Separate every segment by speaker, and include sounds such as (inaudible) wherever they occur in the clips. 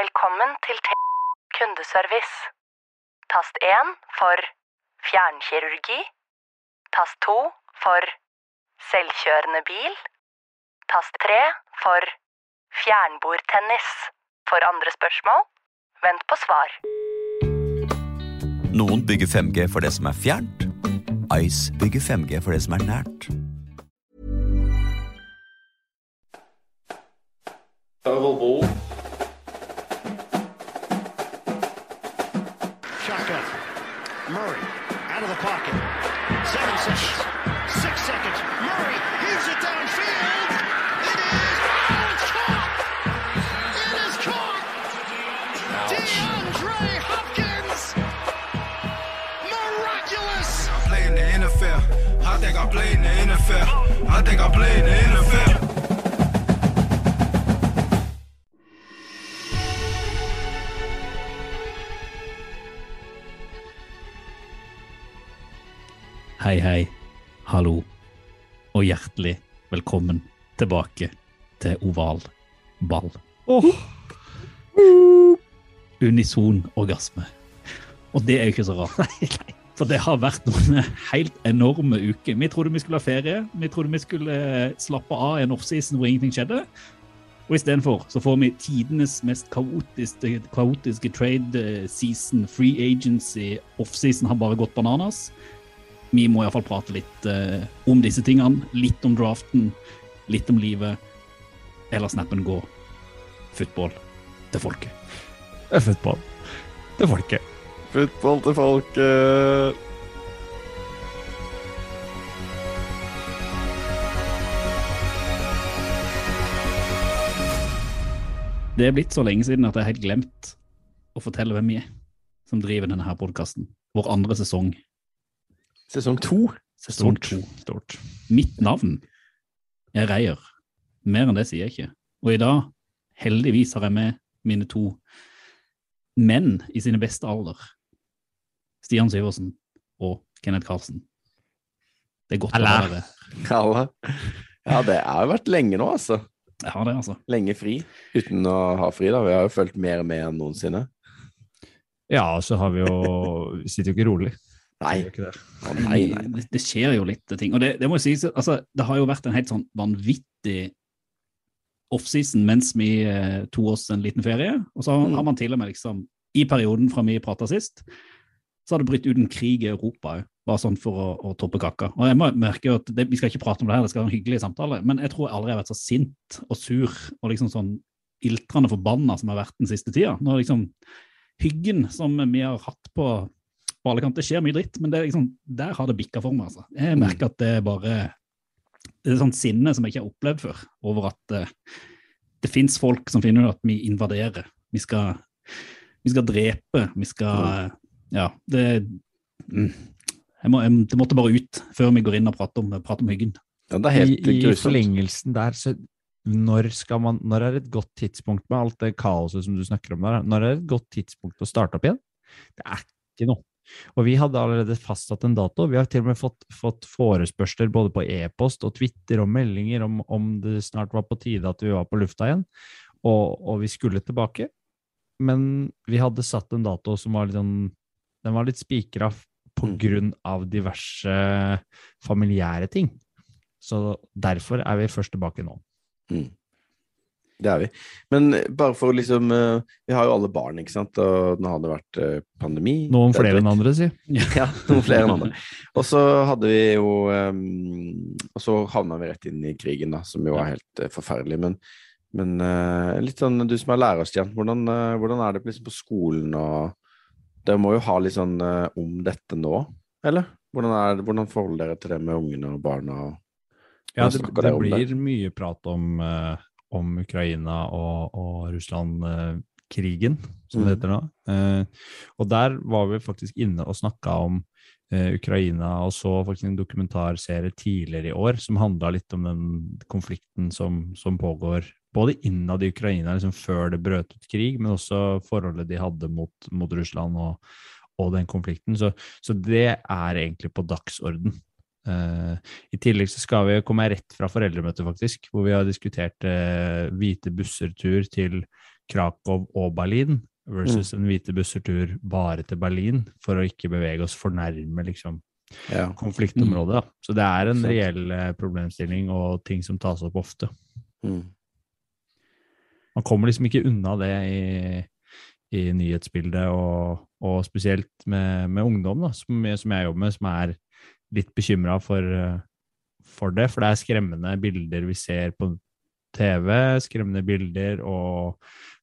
Speaker 1: Velkommen til T kundeservice. Tast 1 for fjernkirurgi. Tast 2 for selvkjørende bil. Tast 3 for fjernbordtennis. For andre spørsmål, vent på svar.
Speaker 2: Noen bygger 5G for det som er fjernt. Ice bygger 5G for det som er nært.
Speaker 3: Oval ball.
Speaker 4: Pocket. Seven seconds. Six seconds. Murray heaves it downfield. It is. Oh, it's caught. It is caught. DeAndre Hopkins. Miraculous.
Speaker 5: I play in the NFL. I think I play in the NFL. I think I play in the NFL.
Speaker 6: Hei, hei, hallo, og hjertelig velkommen tilbake til oval ball. Unison orgasme. Og det er jo ikke så rart. (laughs) For det har vært noen helt enorme uker. Vi trodde vi skulle ha ferie. Vi trodde vi skulle slappe av i en offseason hvor ingenting skjedde. Og istedenfor så får vi tidenes mest kaotiske, kaotiske trade eh, season, free agency, offseason har bare gått bananas vi må iallfall prate litt eh, om disse tingene. Litt om draften, litt om livet. Eller snappen gå. Football til folket.
Speaker 7: Football til folket.
Speaker 3: Football til folket.
Speaker 6: Det er blitt så lenge siden at jeg har helt glemt å fortelle hvem vi er som driver denne her podkasten. Vår andre sesong.
Speaker 3: Sesong to.
Speaker 6: Sesong to.
Speaker 7: Stort.
Speaker 6: Mitt navn er Reier. Mer enn det sier jeg ikke. Og i dag, heldigvis, har jeg med mine to menn i sine beste alder. Stian Syversen og Kenneth Karlsen. Det er godt å ha
Speaker 7: Hallo.
Speaker 6: dere.
Speaker 3: Kalle. Ja, det har jo vært lenge nå, altså.
Speaker 6: Jeg har det, altså.
Speaker 3: Lenge fri. Uten å ha fri, da. Vi har jo fulgt mer med enn noensinne.
Speaker 7: Ja, så har vi jo sitter jo ikke rolig.
Speaker 3: Nei.
Speaker 7: Det.
Speaker 3: Nei, nei.
Speaker 6: Det, det skjer jo litt ting. Og det, det må jeg si, altså, det har jo vært en helt sånn vanvittig offseason mens vi eh, tok oss en liten ferie. Og så
Speaker 3: Mm.
Speaker 6: har man til og med liksom, i perioden fra vi prata sist, så har det brutt ut en krig i Europa òg. Bare sånn for å, å toppe kaka. Og jeg må merke jo at det, Vi skal ikke prate om det her, det skal være en hyggelig samtale, men jeg tror jeg aldri har vært så sint og sur og liksom sånn iltrende forbanna som jeg har vært den siste tida. Når liksom hyggen som vi har hatt på på alle kanter. Det skjer mye dritt, men det er liksom, der har det bikka for meg. altså. Jeg merker at det er bare Det er sånn sinne som jeg ikke har opplevd før, over at uh, det fins folk som finner ut at vi invaderer. Vi skal, vi skal drepe. Vi skal eh, Ja, det mm, jeg må, jeg, Det måtte bare ut før vi går inn og prater om, prater om hyggen.
Speaker 3: Ja, det er
Speaker 7: I,
Speaker 3: helt
Speaker 7: I
Speaker 3: i
Speaker 7: forlengelsen der, så når, skal man, når er et godt tidspunkt med alt det kaoset som du snakker om der? Når er et godt tidspunkt å starte opp igjen? Det er ikke noe. Og vi hadde allerede fastsatt en dato. Vi har til og med fått, fått forespørsler både på e-post og Twitter og meldinger om, om det snart var på tide at vi var på lufta igjen, og, og vi skulle tilbake. Men vi hadde satt en dato som var litt sånn Den var litt spikra på
Speaker 3: Mm.
Speaker 7: grunn av diverse familiære ting. Så derfor er vi først tilbake nå.
Speaker 3: Mm. Det er vi. Men bare for liksom eh, Vi har jo alle barn, ikke sant, og nå har det vært eh, pandemi.
Speaker 7: Noen
Speaker 3: er
Speaker 7: flere enn andre, si. (laughs)
Speaker 3: Ja, noen flere enn andre. Og så hadde vi jo Og så havna vi rett inn i krigen, da, som jo er helt eh, forferdelig. Men, men eh, litt sånn, du som er lærer, Stian, hvordan, eh, hvordan er det liksom på skolen og Dere må jo ha litt sånn eh, om dette nå, eller? Hvordan, er, hvordan forholder dere til det med ungene og barna? Og,
Speaker 7: Ja, det, det blir mye prat om, eh, om Ukraina og, og Russland-krigen, som
Speaker 3: Mm.
Speaker 7: det heter nå. Eh, og der var vi faktisk inne og snakka om eh, Ukraina, og så faktisk en dokumentarserie tidligere i år som handla litt om den konflikten som, som pågår både innad i Ukraina liksom før det brøt ut krig, men også forholdet de hadde mot, mot Russland og, og den konflikten. Så, så det er egentlig på dagsorden. Eh, I tillegg så skal vi komme rett fra foreldremøtet, faktisk, hvor vi har diskutert uh, hvite busser-tur til Krakow og Berlin, versus en hvite busser-tur bare til Berlin, for å ikke bevege oss for nærme liksom,
Speaker 3: Ja.
Speaker 7: konfliktområdet. Mm. Så det er en reell uh, problemstilling og ting som tas opp ofte.
Speaker 3: Mm.
Speaker 7: Man kommer liksom ikke unna det i, i nyhetsbildet, og, og spesielt med, med ungdom, da, som, som jeg jobber med, som er litt bekymra for, eh, for det. For det er skremmende bilder vi ser på TV, skremmende bilder og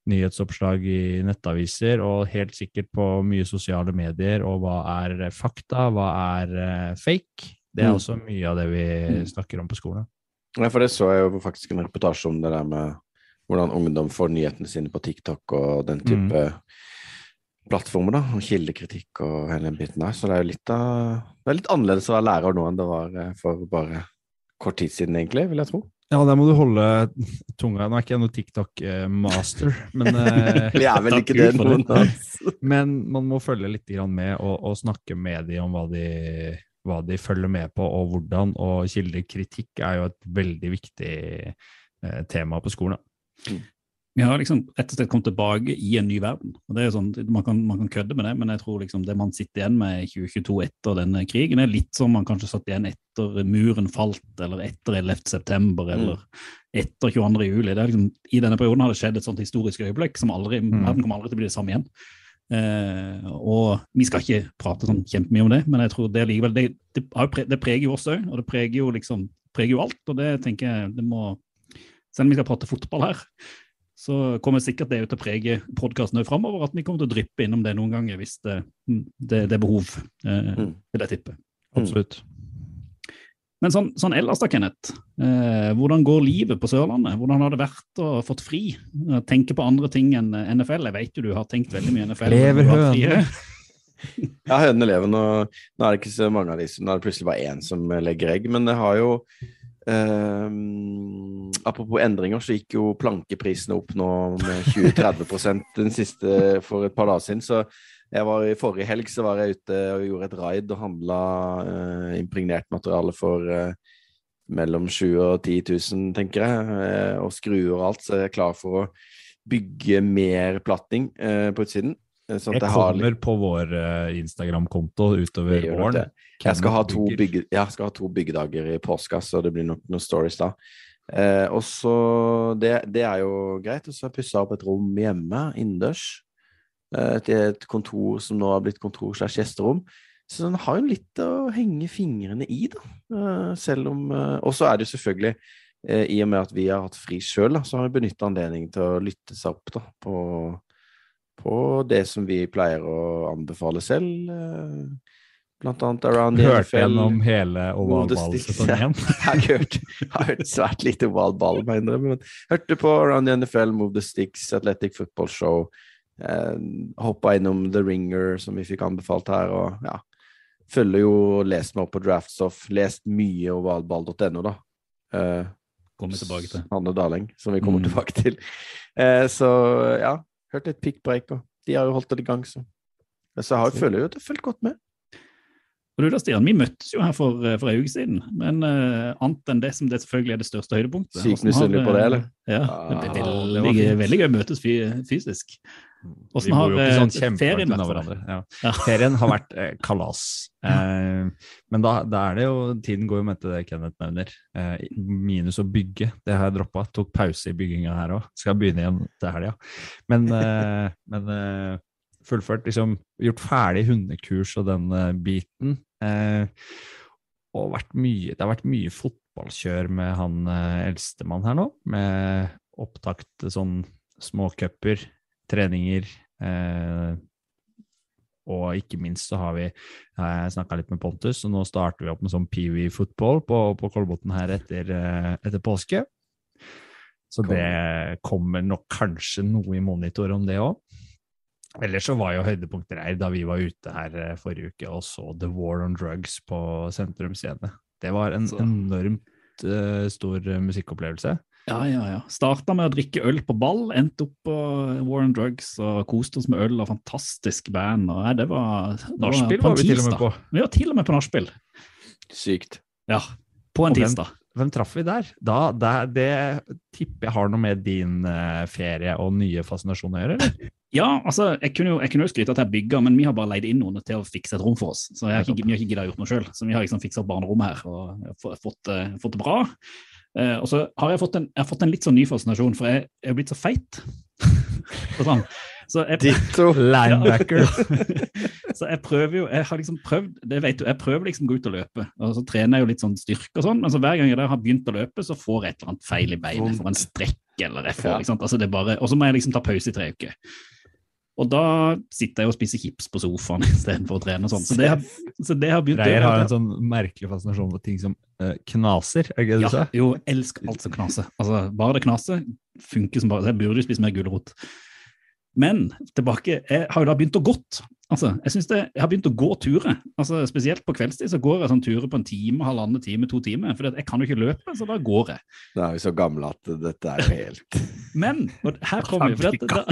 Speaker 7: nyhetsoppslag i nettaviser, og helt sikkert på mye sosiale medier. Og hva er fakta, hva er eh, fake? Det er
Speaker 3: Mm.
Speaker 7: også mye av det vi
Speaker 3: Mm.
Speaker 7: snakker om på skolen.
Speaker 3: Ja, for det så jeg jo faktisk en reportasje om det der med hvordan ungdom får nyhetene sine på TikTok og den type plattformer, da, og kildekritikk og hele den biten der. Så det er jo litt Det er litt annerledes å være lærer nå enn det var eh, for bare kort tid siden, egentlig, vil jeg tro.
Speaker 7: Ja, der må du holde tunga Nå er ikke jeg noe TikTok-master, men, eh, (laughs)
Speaker 3: Vi er vel ikke det, noen av
Speaker 7: men man må følge litt med og, og snakke med de om hva de, hva de følger med på og hvordan. Og kildekritikk er jo et veldig viktig eh, tema på skolen. da.
Speaker 6: Vi har liksom rett og slett kommet tilbake i en ny verden. og det er sånn, Man kan, man kan kødde med det, men jeg tror liksom det man sitter igjen med i 2022 etter denne krigen, er litt som man kanskje satt igjen etter muren falt, eller etter 11. september, eller etter 22. juli. Det liksom, I denne perioden har det skjedd et sånt historisk øyeblikk som aldri,
Speaker 7: Mm.
Speaker 6: verden kommer aldri til å bli det samme igjen. Eh, og vi skal ikke prate sånn kjempemye om det, men jeg tror det likevel det, det, har det preger jo oss òg, og det preger jo liksom preger jo alt. Og det tenker jeg det må Selv om vi skal prate fotball her, så kommer sikkert det til å prege podkasten framover, at vi kommer til å dryppe innom det noen ganger hvis det, det, det er behov, eh,
Speaker 3: Mm.
Speaker 6: vil jeg tippe.
Speaker 7: Absolutt.
Speaker 6: Men sånn, sånn ellers da, Kenneth. Eh, hvordan går livet på Sørlandet? Hvordan har det vært å fått fri? Eh, Tenke på andre ting enn eh, NFL? Jeg vet jo du har tenkt veldig mye NFL.
Speaker 7: Lever hønen.
Speaker 3: Ja, hønene lever nå. Nå er det ikke så mange av de som Nå er det plutselig bare én som legger egg, men det har jo ehm, Apropos endringer, så gikk jo plankeprisene opp nå med 20-30 den siste for et par dager siden. Så jeg var i forrige helg så var jeg ute og gjorde et raid og handla uh, impregnert materiale for uh, mellom 7000 og 10 000, tenker jeg, Uh, og skruer og alt, så jeg er klar for å bygge mer platting eh, på utsiden. Sånn
Speaker 7: Jeg
Speaker 3: jeg har litt
Speaker 7: kommer på vår eh, Instagram-konto utover våren.
Speaker 3: Jeg skal, ha to bygge, jeg skal ha to byggedager i påska, så det blir nok noen stories da. Eh, og så det, det er jo greit. Og så har jeg pussa opp et rom hjemme, innendørs. Eh, til et kontor som nå har blitt kontor slags gjesterom. Så den har jo litt å henge fingrene i, da. Eh, selv om eh, Og så er det jo selvfølgelig, i og med at vi har hatt fri sjøl, så har vi benytta anledningen til å lytte seg opp da, på, på det som vi pleier å anbefale selv. eh, Blant annet Around the NFL.
Speaker 7: gjennom hele ovalballsesongen. (laughs)
Speaker 3: Jeg har hørt, har hørt svært lite ovalball, må jeg innrømme. Men hørte på Around the NFL, Move the Sticks, Athletic Football Show. Eh, Hoppa innom The Ringer, som vi fikk anbefalt her. og ja, Følger jo og lest meg opp på Draftstoff. Lest mye ovalball.no, da. Eh,
Speaker 6: Kommer tilbake til.
Speaker 3: Hanne Daling, som vi kommer
Speaker 6: Mm.
Speaker 3: tilbake til. Eh, så ja, hørt litt pickbreak, og de har jo holdt det i gang, så. Så jeg føler jo at jeg har fulgt godt med.
Speaker 6: Og du da, Stian, Vi møttes jo her for, eh, for en uke siden, men uh, annet enn det som det selvfølgelig er det største høydepunktet.
Speaker 3: Sykt misunnelig på det, eller?
Speaker 6: Ja,
Speaker 3: Ah,
Speaker 6: det er veldig, veldig gøy å møtes fysisk.
Speaker 7: Vi
Speaker 6: Hvordan har
Speaker 7: ikke
Speaker 6: eh,
Speaker 7: sånn
Speaker 6: ferien vært.
Speaker 7: Ja.
Speaker 6: Ja.
Speaker 7: Ferien har vært eh, kalas. (laughs) Eh, men da, da er det jo Tiden går jo med til det Kenneth nevner. Eh, minus å bygge. Det har jeg droppa. Tok pause i bygginga her òg. Skal begynne igjen til helga. Men, (laughs) eh, men eh, fullført. Liksom gjort ferdig hundekurs og den biten. Eh, og vært mye, det har vært mye fotballkjør med han eldstemann her nå. Med opptakt sånn småcuper, treninger. Eh, og ikke minst så har vi Jeg snakka litt med Pontus, og nå starter vi opp med sånn Peewee football på, på Kolbotn her etter, eh, etter påske. Så det kommer nok kanskje noe i monitor om det òg. Ellers så var jo høydepunkter her da vi var ute her eh, forrige uke og så The War on Drugs på Sentrum Scene. Det var en enormt uh, stor musikkopplevelse.
Speaker 6: Ja, ja, ja. Starta med å drikke øl på ball, endte opp på War on Drugs og koste oss med øl og fantastisk band. Og, det var,
Speaker 7: Nachspiel
Speaker 6: på en
Speaker 7: var vi til og med på.
Speaker 6: Vi var til og med på nachspiel.
Speaker 3: Sykt.
Speaker 6: Ja. På en
Speaker 7: Og hvem-
Speaker 6: tirsdag.
Speaker 7: Hvem traff vi der? Da, det, det tipper jeg har noe med din eh, ferie og nye fascinasjon å gjøre, eller? (laughs)
Speaker 6: Ja, altså, jeg kunne jo, jeg kunne jo skryte at jeg bygger, men vi har bare leid inn noen til å fikse et rom for oss. Så jeg har ikke, vi har ikke gidda gjort noe sjøl. Så vi har liksom fiksa opp barnerommet her og fått, eh, fått det bra. Eh, og så har jeg fått en, jeg har fått en litt sånn ny fascinasjon, for jeg jeg er blitt så feit. (laughs) Sånn. Så jeg,
Speaker 3: Ditto. (laughs)
Speaker 7: Linebacker. (laughs)
Speaker 6: så jeg prøver jo, jeg har liksom prøvd, det vet du, jeg prøver liksom å gå ut og løpe, og så trener jeg jo litt sånn styrke og sånn, men så hver gang jeg der har begynt å løpe, så får jeg et eller annet feil i beinet, jeg får en strekk, eller jeg får,
Speaker 3: Ja.
Speaker 6: ikke sant, altså det er bare, og så må jeg liksom ta pause i tre uker. Og da sitter jeg og spiser chips på sofaen (laughs) istedenfor å trene og sånn, så det har, så det har begynt
Speaker 7: Reier har en sånn merkelig fascinasjon for ting som uh, knaser, er det ikke det
Speaker 6: ja,
Speaker 7: du sa?
Speaker 6: jo, elsk alt som knaser. Altså, bare det knaser, funker som bare Jeg burde jo spise mer gulrot. Men tilbake, jeg har jo da begynt å gått. Altså, jeg, synes det, jeg har begynt å gå turer. Altså, spesielt på kveldstid så går jeg sånn turer på en time, halvannen time, to timer. For jeg kan jo ikke løpe, så da går jeg.
Speaker 3: Da er vi så gamle at dette er jo helt (laughs)
Speaker 6: Men og her kommer vi. For, da,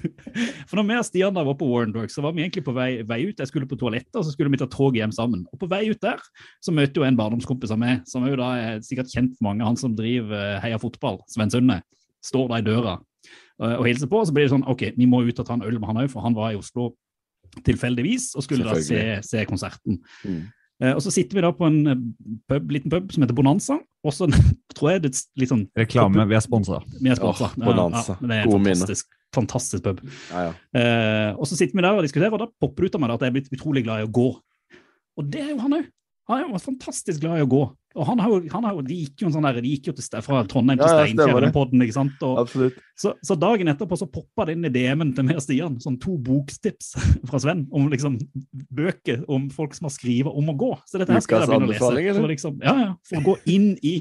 Speaker 6: (laughs) for når vi og Stian da var på Warrenburg, så var vi egentlig på vei, vei ut. Jeg skulle på toalettet, og så skulle vi ta tog hjem sammen. Og på vei ut der så møter jo en barndomskompis av meg, som er jo da er sikkert kjent for mange, han som driver eh, Heia Fotball, Sven Sunde, står da i døra eh, og hilser på. Og så blir det sånn OK, vi må ut og ta en øl med han òg, for han var i Oslo tilfeldigvis og skulle da se, se konserten.
Speaker 3: Mm.
Speaker 6: Eh, og så sitter vi da på en eh, pub, liten pub som heter Bonanza, og så (laughs) tror jeg det er litt sånn
Speaker 7: Reklame, vi er sponsa.
Speaker 6: Vi er sponsa.
Speaker 3: Oh, Bonanza.
Speaker 6: Ja, det er en
Speaker 3: Gode minner.
Speaker 6: fantastisk, fantastisk pub.
Speaker 3: Ja, ja.
Speaker 6: Eh, og så sitter vi der og diskuterer, og da popper det ut av meg at jeg er blitt utrolig glad i å gå. Og det er jo han òg. Han jo fantastisk glad i å gå. Og han har jo, han har jo, De gikk jo en sånn der, de gikk jo til, sted fra Trondheim til
Speaker 3: Ja,
Speaker 6: Steinkjer-podden. ikke sant? Og, så, så dagen etterpå så poppa det inn i DM-en til meg og Stian sånn to bokstips (laughs) fra Sven om liksom bøker om folk som har skrevet om å gå. Så dette her skal jeg begynne å lese. For, liksom, ja, ja, for å gå inn i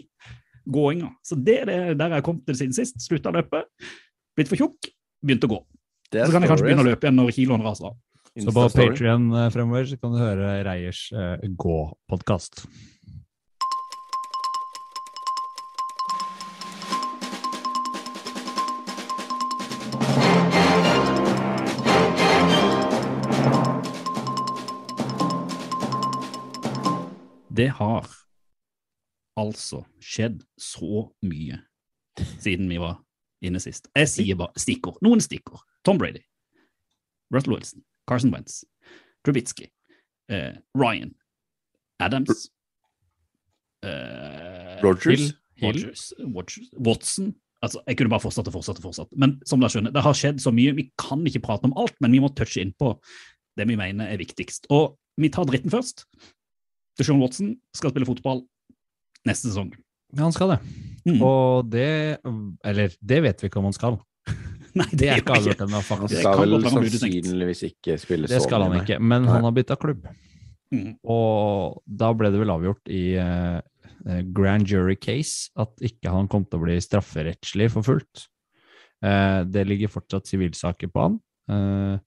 Speaker 6: gåinga. Så det er det der jeg kom til siden sist. Slutta å løpe, blitt for tjukk, begynte å gå. Så kan jeg kanskje begynne å løpe igjen når kiloen raser av.
Speaker 7: Så på. Patrion fremover så kan du høre Reiers uh, gå-podkast.
Speaker 6: Det har altså skjedd så mye siden vi var inne sist. Jeg sier bare stikkord. Noen stikkord. Tom Brady, Russell Wilson, Carson Wentz, Trubitsky, eh, Ryan, Adams eh,
Speaker 3: Rodgers?
Speaker 6: Hill, Rogers, Rogers, Watson Altså, Jeg kunne bare fortsatt og fortsatt og fortsatt. Men som dere skjønner, det har skjedd så mye. Vi kan ikke prate om alt, men vi må touche inn på det vi mener er viktigst. Og vi tar dritten først. Deshaun Watson skal spille fotball neste sesong.
Speaker 7: Ja, Han skal det.
Speaker 6: Mm.
Speaker 7: Og det Eller det vet vi ikke om han skal. (laughs)
Speaker 6: Nei,
Speaker 7: Det er ikke avgjort ennå,
Speaker 3: Han skal vel sannsynligvis ikke spille
Speaker 7: Det skal han ikke, men han har bytta klubb.
Speaker 6: Mm.
Speaker 7: Og da ble det vel avgjort i eh, grand jury case at ikke han kom til å bli strafferettslig forfulgt. Uh, det ligger fortsatt sivilsaker på han. Uh,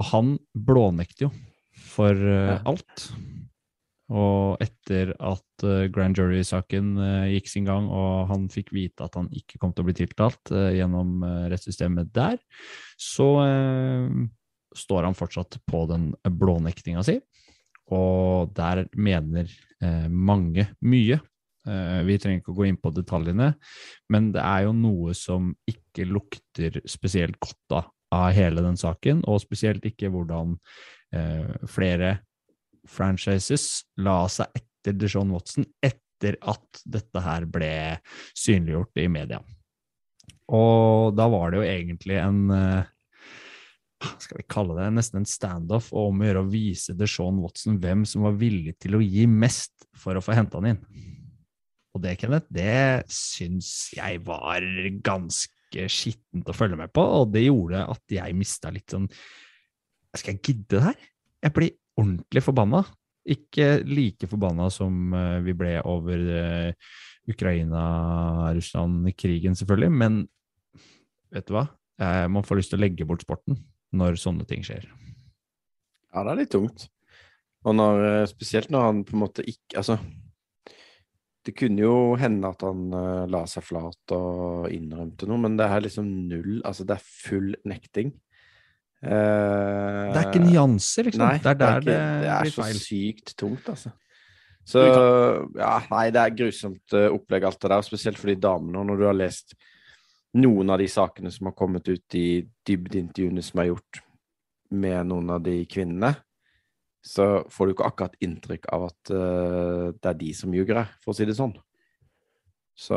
Speaker 7: og han blånekter jo for alt. Og etter at eh, grand jury-saken eh, gikk sin gang, og han fikk vite at han ikke kom til å bli tiltalt eh, gjennom rettssystemet der, så står han fortsatt på den blånektinga si. Og der mener mange mye. Vi trenger ikke å gå inn på detaljene, men det er jo noe som ikke lukter spesielt godt da, av hele den saken, og spesielt ikke hvordan flere franchises la seg etter Deshaun Watson etter at dette her ble synliggjort i media. Og da var det jo egentlig en eh, skal vi kalle det, nesten en standoff og om å gjøre å vise Deshaun Watson hvem som var villig til å gi mest for å få henta han inn. Og det, Kenneth, det syns jeg var ganske skittent å følge med på, og det gjorde at jeg mista litt sånn Skal jeg gidde det her? Jeg blir ordentlig forbanna. Ikke like forbanna som eh, vi ble over eh, Ukraina-Russland-krigen, selvfølgelig, men vet du hva? Eh, Man får lyst til å legge bort sporten når sånne ting skjer.
Speaker 3: Ja, det er litt tungt. Og når, spesielt når han på en måte ikke Altså, det kunne jo hende at han la seg flat og innrømte noe, men det er liksom null Altså, det er full nekting. Eh,
Speaker 7: Det er ikke nyanser, liksom.
Speaker 3: Nei,
Speaker 7: det er der det,
Speaker 3: ikke, det er
Speaker 7: blir
Speaker 3: så sykt tungt, altså. Så ja, nei, det er grusomt eh, opplegg alt det der, spesielt for de damene. Og når du har lest noen av de sakene som har kommet ut i dybdeintervjuene som er gjort med noen av de kvinnene, så får du ikke akkurat inntrykk av at uh, det er de som ljuger her, for å si det sånn. Så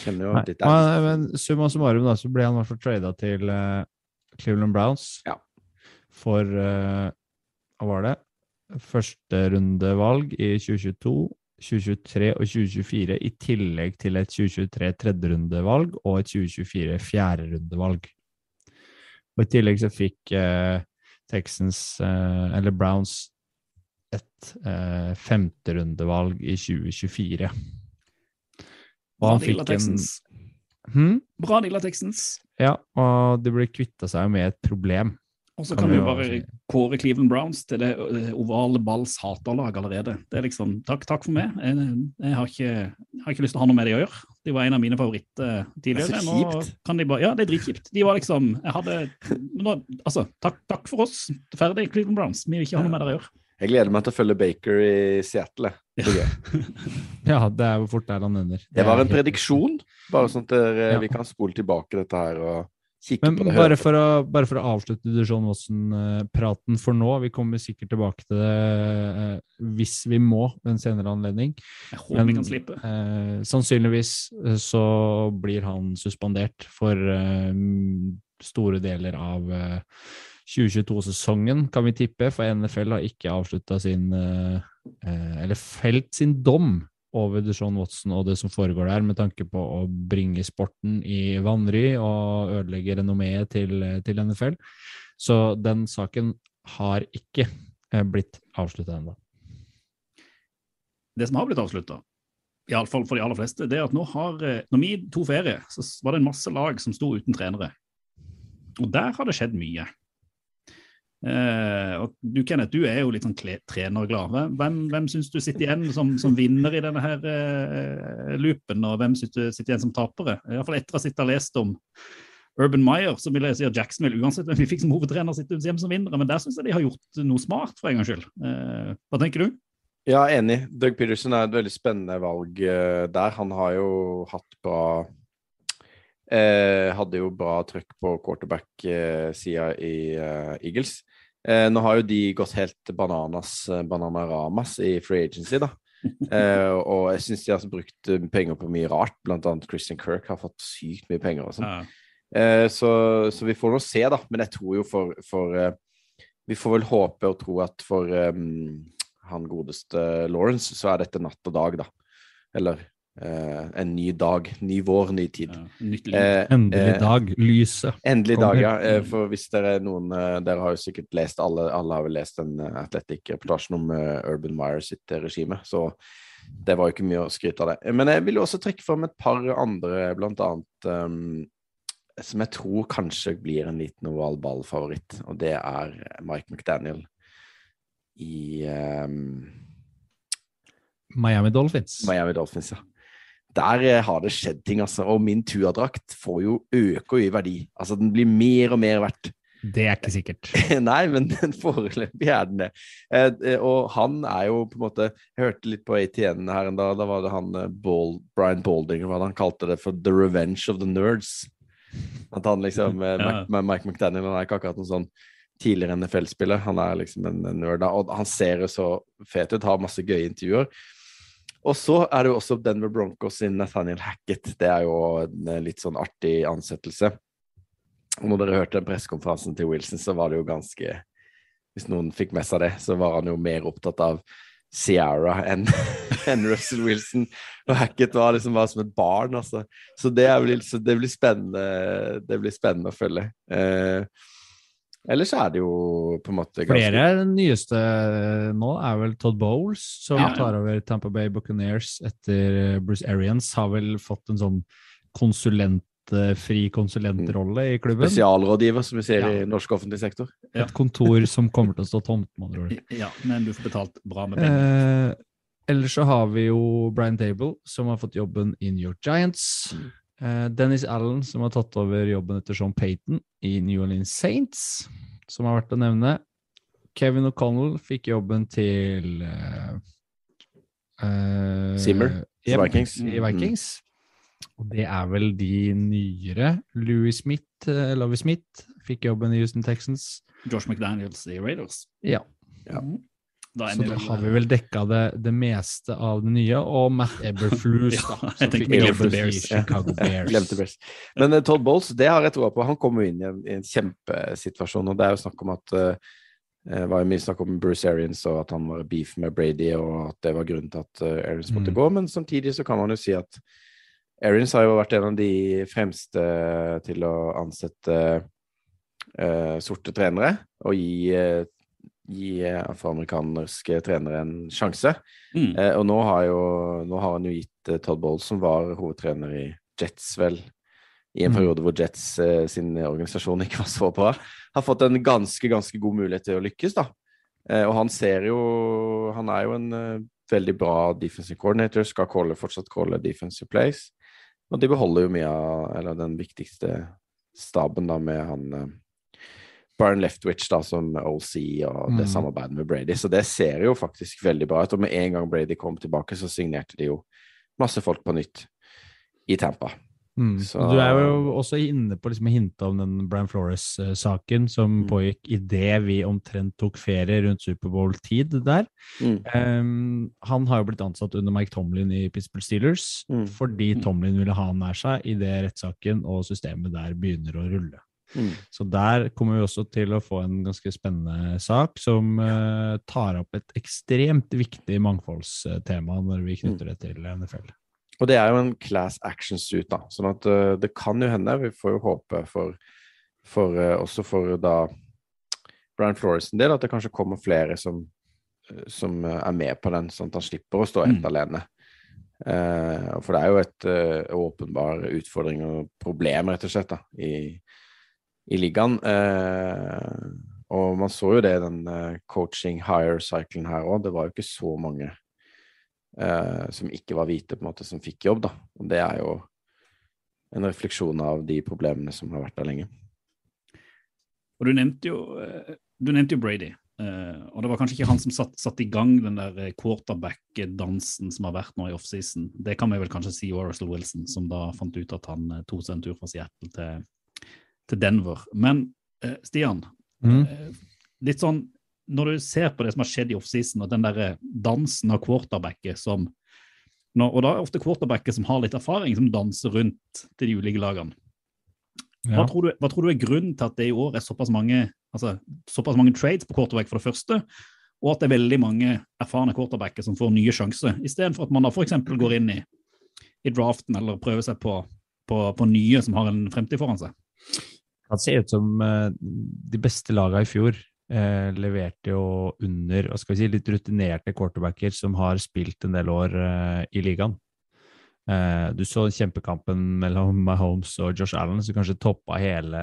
Speaker 3: kjenner jo
Speaker 7: Nei,
Speaker 3: litt
Speaker 7: men, men summa summarum da, så ble han i hvert fall trada til eh, Cleveland Browns
Speaker 3: Ja.
Speaker 7: for uh, Hva var det? Førsterundevalg i 2022, 2023 og 2024, i tillegg til et 2023 tredjerundevalg og et 2024 fjerderundevalg. Og i tillegg så fikk uh, Texans, uh, eller Browns, et eh, femterundevalg i 2024. Og han fikk en
Speaker 6: Texans.
Speaker 7: Hm?
Speaker 6: Bra deal av Texans.
Speaker 7: Ja, og de ble kvitta seg med et problem.
Speaker 6: Og så
Speaker 7: Kan
Speaker 6: kan vi bare
Speaker 7: si.
Speaker 6: kåre Cleveland Browns til det eh, ovale balls haterlag allerede. Det er liksom, Takk, takk for meg. Jeg, jeg, har ikke, jeg har ikke lyst til å ha noe med det å gjøre. De var en av mine favoritter tidligere.
Speaker 3: Det er så kjipt.
Speaker 6: kan de bare, ja, det er dritkjipt. De var liksom jeg hadde, nå, altså, takk, takk for oss. Ferdig, Cleveland Browns. Vi vil ikke ha noe med det å gjøre.
Speaker 3: Jeg gleder meg til å følge Baker i Seattle. Det gøy. (laughs)
Speaker 7: Ja, det er hvor fort der han ender.
Speaker 3: Det var
Speaker 7: er
Speaker 3: en prediksjon, bare sånn at dere,
Speaker 7: Ja.
Speaker 3: vi kan spole tilbake dette her og kikke
Speaker 7: Men
Speaker 3: på det.
Speaker 7: bare for, å, bare for å avslutte Dujon Watson-praten for nå, vi kommer sikkert tilbake til det eh, hvis vi må ved en senere anledning.
Speaker 6: Jeg håper vi kan slippe.
Speaker 7: eh, sannsynligvis eh, så blir han suspendert for eh, store deler av eh, 2022-sesongen, kan vi tippe, for NFL har ikke avslutta sin eh, eh, Eller felt sin dom over Deshaun Watson og det som foregår der, med tanke på å bringe sporten i vanry og ødelegge renommeet til, til NFL. Så den saken har ikke eh, blitt avslutta ennå.
Speaker 6: det som har blitt avslutta, iallfall for de aller fleste, det er at nå har Når vi to ferie, så var det en masse lag som sto uten trenere. Og der har det skjedd mye. Eh, og du Kenneth, du er jo litt sånn trenerglad. Hvem, hvem, syns du sitter igjen som, som vinner i denne her eh, loopen, og hvem syns du sitter igjen som tapere? Iallfall etter å ha lest om Urban Meyer, så vil jeg si at Jacksonville, uansett hvem vi fikk som hovedtrener, sitter hjemme som vinnere. Men der syns jeg de har gjort noe smart, for en gangs skyld. Eh, hva tenker du?
Speaker 3: Ja, enig. Doug Peterson er et veldig spennende valg der. Han har jo hatt bra eh, Hadde jo bra trøkk på quarterback-sida i eh, Eagles. Eh, nå har jo de gått helt bananas, eh, bananaramas i free agency, da. Eh, og jeg syns de har brukt eh, penger på mye rart. Annet Christian Kirk har fått sykt mye penger og sånn.
Speaker 6: Ja.
Speaker 3: Eh, så, så vi får nå se, da. Men jeg tror jo for, for eh, Vi får vel håpe og tro at for eh, han godeste Lawrence, så er dette natt og dag, da. Eller en ny dag. Ny vår, ny tid.
Speaker 6: Ja, nytt liv.
Speaker 3: Eh,
Speaker 7: Endelig
Speaker 3: eh,
Speaker 7: dag, lyset.
Speaker 3: Endelig
Speaker 7: Kommer.
Speaker 3: dag, ja. Eh, For hvis dere er noen eh, Dere har jo sikkert lest alle, alle har vel lest den eh, Athletic-reportasjen om eh, Urban Meyer sitt eh, regime, så det var jo ikke mye å skryte av det. Men jeg vil jo også trekke fram et par andre, blant annet um, som jeg tror kanskje blir en liten oval ball-favoritt, og det er Mike McDaniel i um,
Speaker 7: Miami Dolphins.
Speaker 3: Miami Dolphins, ja. Der eh, har det skjedd ting, altså. Og min Tua-drakt får jo øker jo i verdi. Altså, den blir mer og mer verdt.
Speaker 7: Det er ikke sikkert. (laughs)
Speaker 3: Nei, men foreløpig er den det. Eh, eh, og han er jo på en måte Jeg hørte litt på ATN her en dag. Da var det han Ball, Brian Baldinger hva han kalte det for The Revenge of the Nerds. At han liksom (laughs)
Speaker 6: Ja.
Speaker 3: Mac- Mike McDaniel han er ikke akkurat noen sånn tidligere NFL-spiller. Han er liksom en, en nerd. Og han ser jo så fet ut, har masse gøye intervjuer. Og så er det jo også Denver Broncos sin Nathaniel Hackett. Det er jo en eh, litt sånn artig ansettelse. Og når dere hørte den pressekonferansen til Wilson, så var det jo ganske Hvis noen fikk med seg det, så var han jo mer opptatt av Sierra enn (laughs) en Russell Wilson. Og Hackett var liksom bare som et barn, altså. Så det, vel, så det, blir spennende, det blir spennende å følge. Eh, ellers er det jo på en måte
Speaker 7: Flere den nyeste nå er vel Todd Bowles, som
Speaker 6: Ja.
Speaker 7: tar over Tampa Bay Buccaneers etter Bruce Arians. Har vel fått en sånn konsulentfri konsulentrolle i klubben.
Speaker 3: spesialrådgiver, som vi ser
Speaker 7: Ja.
Speaker 3: i norsk offentlig sektor.
Speaker 6: Ja.
Speaker 7: Et kontor som kommer til å stå tomt, med andre ord. (laughs)
Speaker 6: Ja, men du får betalt bra med penger.
Speaker 7: Eh, ellers så har vi jo Brian Table, som har fått jobben i New York Giants. Eh, Dennis Allen, som har tatt over jobben etter Sean Payton i New Orleans Saints, som har vært å nevne. Kevin O'Connell fikk jobben til uh, Simmer
Speaker 3: Zimmer, Vikings.
Speaker 7: I Vikings. Og det er vel de nyere. Louis Smith, eh, Lovie Smith, fikk jobben i Houston Texans.
Speaker 6: Josh McDaniels i Raiders.
Speaker 7: Ja.
Speaker 3: Ja.
Speaker 6: Da
Speaker 7: Så da
Speaker 6: vel-
Speaker 7: har vi vel dekka det, det meste av det nye, og Matt Eberflus, (laughs)
Speaker 6: Ja,
Speaker 7: da, som fikk jobben i
Speaker 6: Bears.
Speaker 7: Chicago (laughs) Bears.
Speaker 3: Men uh, Todd Bowles, det har jeg troa på. Han kommer jo inn i en, i en kjempesituasjon. og Det er jo snakk om at uh, det var jo mye snakk om Bruce Arians og at han var beef med Brady, og at det var grunnen til at eh, Arians måtte
Speaker 7: Mm.
Speaker 3: gå. Men samtidig så kan man jo si at Arians har jo vært en av de fremste til å ansette uh, sorte trenere og gi, eh, gi eh, afroamerikanske trenere en sjanse.
Speaker 6: Mm.
Speaker 3: Eh, og nå har, jo, nå har han jo gitt eh, Todd Bowles, som var hovedtrener i Jets, vel, i en
Speaker 7: Mm.
Speaker 3: periode hvor Jets eh, sin organisasjon ikke var så bra, har fått en ganske, ganske god mulighet til å lykkes, da. Eh, og han ser jo Han er jo en eh, veldig bra defensive coordinator, skal calle, fortsatt calle defensive plays. Og de beholder jo mye av Eller den viktigste staben, da, med han Brian Leftwich da, som OC og det
Speaker 7: Mm.
Speaker 3: samarbeidet med Brady. Så det ser jo faktisk veldig bra ut. Og med en gang Brady kom tilbake, så signerte de jo masse folk på nytt i Tampa.
Speaker 7: Mm.
Speaker 3: Så-
Speaker 7: Du er jo også inne på liksom hintet om den Brian Flores-saken som
Speaker 3: Mm.
Speaker 7: pågikk idet vi omtrent tok ferie rundt Superbowl-tid der.
Speaker 3: Mm.
Speaker 7: Um, han har jo blitt ansatt under Mike Tomlin i Pittsburgh Steelers
Speaker 3: Mm.
Speaker 7: fordi Tomlin ville ha han nær seg idet rettssaken og systemet der begynner å rulle.
Speaker 3: Mm.
Speaker 7: Så der kommer vi også til å få en ganske spennende sak som uh, tar opp et ekstremt viktig mangfoldstema når vi knytter det til NFL.
Speaker 3: Og det er jo en class action suit, da. Sånn at uh, det kan jo hende, vi får jo håpe for, for uh, også for da Brian Flores en del, at det kanskje kommer flere som, som er med på den, sånn at han slipper å stå helt
Speaker 6: Mm.
Speaker 3: alene. Uh, for det er jo et åpenbar utfordring og problem, rett og slett, da, i, i ligaen. Eh, og man så jo det i den eh, coaching hire-cyclen her òg. Det var jo ikke så mange eh, som ikke var hvite, på en måte, som fikk jobb, da. Og det er jo en refleksjon av de problemene som har vært der lenge.
Speaker 6: Og du nevnte jo, du nevnte jo Brady. Uh, og det var kanskje ikke han som satte satt i gang den der quarterback-dansen som har vært nå i offseason. Det kan vi vel kanskje si Russell Wilson, som da fant ut at han tok seg en tur fra Seattle til, til Denver. Men eh, Stian,
Speaker 7: Mm.
Speaker 6: eh, litt sånn når du ser på det som har skjedd i offseason, og den der eh, dansen av quarterbacket som når, Og da er det ofte quarterbacket som har litt erfaring, som danser rundt til de ulike lagene. Hva,
Speaker 7: Ja.
Speaker 6: tror du, hva tror du er grunnen til at det i år er såpass mange, altså, såpass mange trades på quarterback, for det første, og at det er veldig mange erfarne quarterbacker som får nye sjanser, istedenfor at man da f.eks. går inn i, i draften eller prøver seg på, på, på nye som har en fremtid foran seg?
Speaker 7: Han se ut som eh, de beste lagene i fjor eh, leverte jo under hva skal vi si, litt rutinerte quarterbacker som har spilt en del år eh, i ligaen. Eh, du så kjempekampen mellom (laughs) Mahomes og Josh Allen, som kanskje toppa hele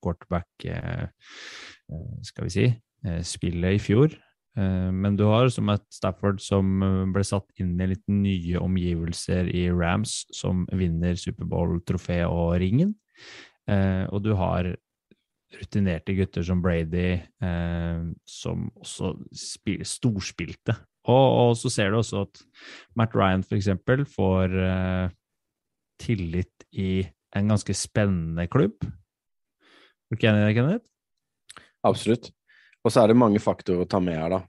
Speaker 7: quarterback eh, eh, skal vi si, spillet i fjor. Men du har som et Stafford som ble satt inn i litt nye omgivelser i Rams, som vinner Superbowl-trofé og ringen. Eh, og du har rutinerte gutter som Brady, eh, som også spil, storspilte. Og, og så ser du også at Matt Ryan eksempel får eh, tillit i en ganske spennende klubb. Er du ikke enig i det, Kenneth?
Speaker 3: Absolutt. Og så er det mange faktorer å ta med her, da.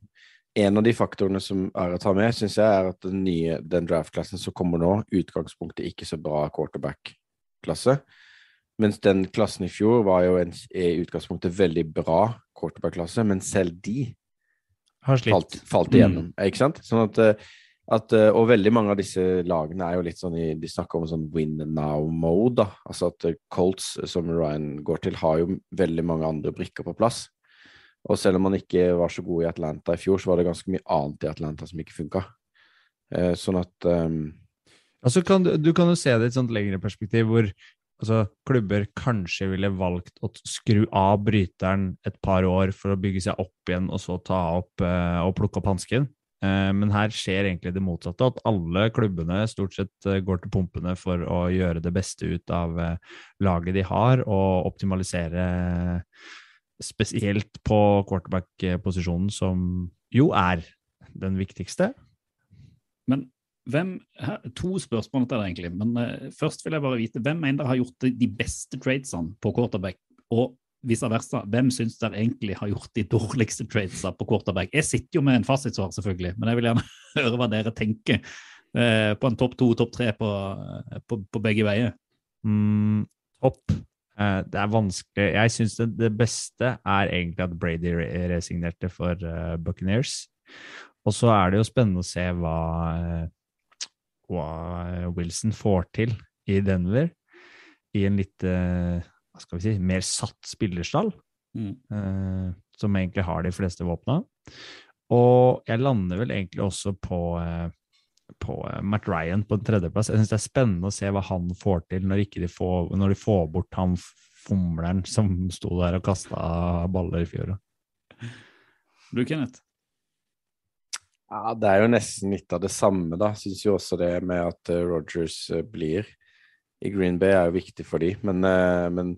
Speaker 3: En av de faktorene som er å ta med, syns jeg er at den nye draft-klassen som kommer nå, utgangspunktet ikke så bra quarterback-klasse. Mens den klassen i fjor var jo en, i utgangspunktet veldig bra quarterback-klasse, men selv de falt, falt igjennom. Ikke sant? Sånn at, eh, at, eh, og veldig mange av disse lagene er jo litt sånn i De snakker om sånn win now-mode. da, Altså at eh, Colts, som Ryan går til, har jo veldig mange andre brikker på plass. Og selv om man ikke var så god i Atlanta i fjor, så var det ganske mye annet i Atlanta som ikke funka. Eh, sånn at um...
Speaker 7: Altså kan du, du kan jo se det i et sånt lengre perspektiv hvor altså, klubber kanskje ville valgt å skru av bryteren et par år for å bygge seg opp igjen, og så ta opp eh, og plukke opp hansken. Eh, men her skjer egentlig det motsatte, at alle klubbene stort sett eh, går til pumpene for å gjøre det beste ut av eh, laget de har, og optimalisere spesielt på quarterback-posisjonen, som jo er den viktigste.
Speaker 6: Men hvem her, To spørsmål til deg, egentlig. Men uh, først vil jeg bare vite hvem mener har gjort de- beste tradesene på quarterback? Og vice versa, hvem syns dere egentlig har gjort de dårligste tradesene på quarterback? Jeg sitter jo med en fasitsvar, selvfølgelig, men jeg vil gjerne (laughs) høre hva dere tenker uh, på en topp to, topp tre på, eh, på, på begge veier.
Speaker 7: Mm, topp. Det er vanskelig. Jeg syns det, det beste er egentlig at Brady resignerte for Buccaneers. Og så er det jo spennende å se hva, hva Wilson får til i Denver, i en litt eh, hva skal vi si, mer satt spillerstall,
Speaker 6: Mm.
Speaker 7: eh, som egentlig har de fleste våpna. Og jeg lander vel egentlig også på eh, på eh, Matt Ryan på tredjeplass. Jeg syns det er spennende å se hva han får til når, de, får, når de får bort han fomleren som sto der og kasta baller i fjor.
Speaker 6: Du, Kenneth?
Speaker 3: Ja, det er jo nesten litt av det samme, da. Syns jo også det med at uh, Rogers eh, blir i Green Bay er jo viktig for de, men, eh, men,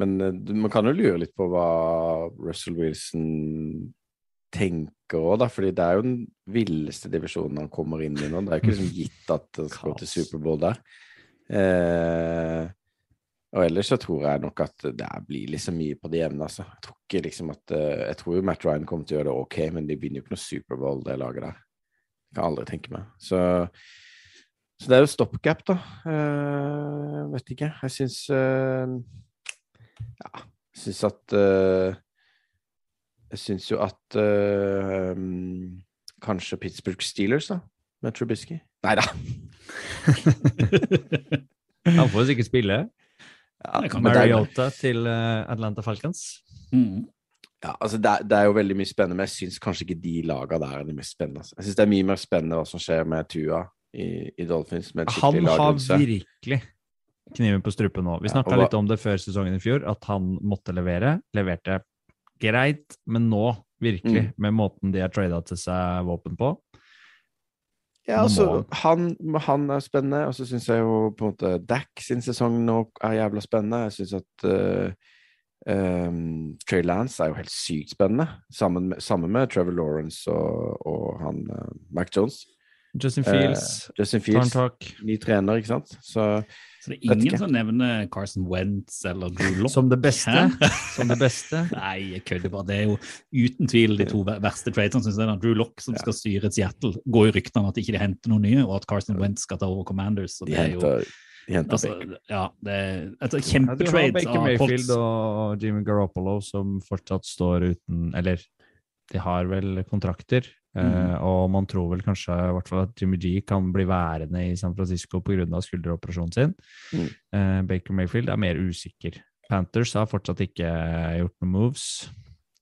Speaker 3: men eh, man kan jo lure litt på hva Russell Wilson tenker òg, da. fordi det er jo den villeste divisjonen han kommer inn i nå. Det er jo ikke liksom gitt at han skal gå til Superbowl der. Eh, og ellers så tror jeg nok at det blir liksom mye på det jevne, altså. Jeg tror ikke liksom at eh, Jeg tror jo Matt Ryan kommer til å gjøre det ok, men de begynner jo ikke noe Superbowl, det laget der. Kan aldri tenke meg. Så, så det er jo stopgap, da. Uh, vet ikke. Jeg syns uh, Ja, jeg syns at uh, Jeg syns jo at um, kanskje Pittsburgh Steelers, da, med Trubisky Nei da. (laughs)
Speaker 7: Han får sikkert spille.
Speaker 3: Ja,
Speaker 7: Mariota til eh, Atlanta Falcons.
Speaker 6: Mm.
Speaker 3: Ja, altså det, er, det er jo veldig mye spennende, men jeg syns kanskje ikke de laga der er de mest spennende. Altså. Jeg syns det er mye mer spennende hva som skjer med Tua i, i Dolphins. Med
Speaker 7: Han
Speaker 3: lag
Speaker 7: har virkelig kniven på strupen nå. Vi
Speaker 3: Ja,
Speaker 7: snakka litt om det før sesongen i fjor, at han måtte levere. Leverte greit, men nå, virkelig,
Speaker 3: Mm.
Speaker 7: med måten de har trada til seg våpen på.
Speaker 3: Ja, altså, han, han er spennende, og så syns jeg jo på en måte Dack sin sesong nå er jævla spennende. Jeg syns at uh, um, Trey Lance er jo helt sykt spennende, sammen med, sammen med Trevor Lawrence og, og han uh, Mac Jones.
Speaker 7: Justin Fields,
Speaker 3: Eh, Justin Fields, ny trener, ikke sant. Så
Speaker 6: Så det er ingen som nevner Carson Wentz eller Drew Lock?
Speaker 7: som det beste. Som det beste. (laughs)
Speaker 6: Nei, jeg kødder bare. Det er jo uten tvil de to verste traderne, syns jeg. da. Drew Lock, som skal styre Seattle, går jo ryktene om at ikke de henter noen nye, og at Carson Wentz skal ta over Commanders. Så
Speaker 3: de
Speaker 6: det er jo
Speaker 3: de henter
Speaker 6: altså,
Speaker 3: Baker.
Speaker 6: Ja, det er et
Speaker 7: Ja,
Speaker 6: kjempetrade
Speaker 7: Baker
Speaker 6: av
Speaker 7: Mayfield og Jimmy Garoppolo som fortsatt står uten Eller de har vel kontrakter, eh,
Speaker 6: Mhm.
Speaker 7: og man tror vel kanskje i hvert fall at Jimmy G kan bli værende i San Francisco pga. skulderoperasjonen sin.
Speaker 3: Mm.
Speaker 7: Eh, Baker Mayfield er mer usikker. Panthers har fortsatt ikke gjort noen moves,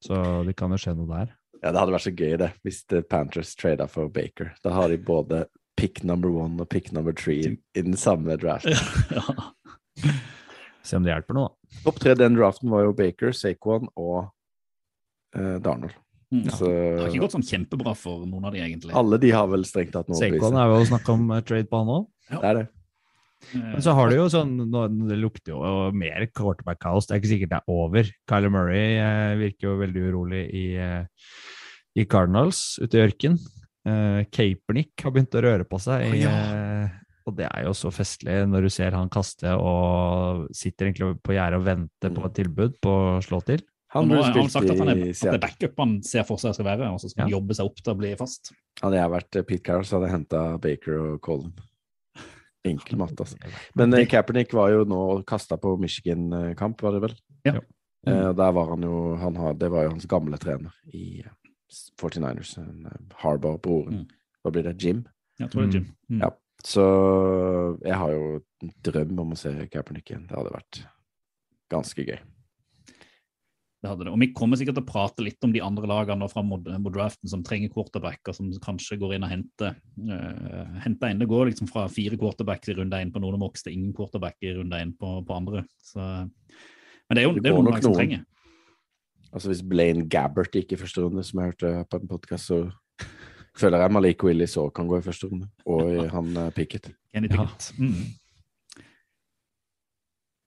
Speaker 7: så det kan jo skje noe der.
Speaker 3: Ja, det hadde vært så gøy, det, hvis The Panthers trada for Baker. Da har de både pick number one og pick number three i den samme draften. (laughs)
Speaker 6: Ja.
Speaker 7: Se om det hjelper noe, da.
Speaker 3: Topp tre den draften var jo Baker, Saquon og uh, Darnold.
Speaker 6: Mm.
Speaker 3: Så
Speaker 6: Det har ikke gått sånn kjempebra for noen av de, egentlig.
Speaker 3: alle de har vel strengt tatt noe bevise.
Speaker 7: er jo snakk om eh, trade på han òg.
Speaker 3: Det er det.
Speaker 6: Eh,
Speaker 7: Men så har du jo sånn Det lukter jo mer quarterback-kaos. Det er ikke sikkert det er over. Kyler Murray eh, virker jo veldig urolig i, eh, i Cardinals ute i ørken. Eh, Kaepernick har begynt å røre på seg. I,
Speaker 3: Å,
Speaker 7: eh, og det er jo så festlig når du ser han kaste og sitter egentlig på gjerdet og venter på et tilbud på å slå til.
Speaker 3: Han
Speaker 6: nå har han sagt at, han er, at det er backup han ser for seg skal være, og så skal han jobbe seg opp til å bli fast.
Speaker 3: Hadde jeg vært eh, Pete Carroll, så hadde jeg henta Baker og Colin. Enkel (laughs) matte, altså. Men eh, Kaepernick var jo nå kasta på Michigan-kamp, var det vel?
Speaker 6: Ja.
Speaker 3: Eh, der var han jo han har, Det var jo hans gamle trener i eh, 49ers. en, eh, Harbaugh-broren.
Speaker 6: Mm.
Speaker 3: Hva blir det? Jim?
Speaker 6: Jeg tror det er Jim. Mm.
Speaker 3: Ja. Så jeg har jo en drøm om å se Kaepernick igjen. Det hadde vært ganske gøy.
Speaker 6: Det hadde det. Og Vi kommer sikkert til å prate litt om de andre lagene fra fram mot, mot draften som trenger quarterbacker, som kanskje går inn og henter, uh, henter inn. Det går liksom fra fire quarterbacks i runde én på noen boks til ingen quarterback i runde én på, på andre. Så, men det er jo,
Speaker 3: Det
Speaker 6: det er noen lag som
Speaker 3: noen.
Speaker 6: trenger.
Speaker 3: Altså Hvis Blaine Gabbert gikk i første runde, som jeg hørte på en podkast, så føler jeg Malik Willis òg kan gå i første runde. Og han eh, Pickett.
Speaker 6: Kenny
Speaker 7: Ja.
Speaker 6: Mm.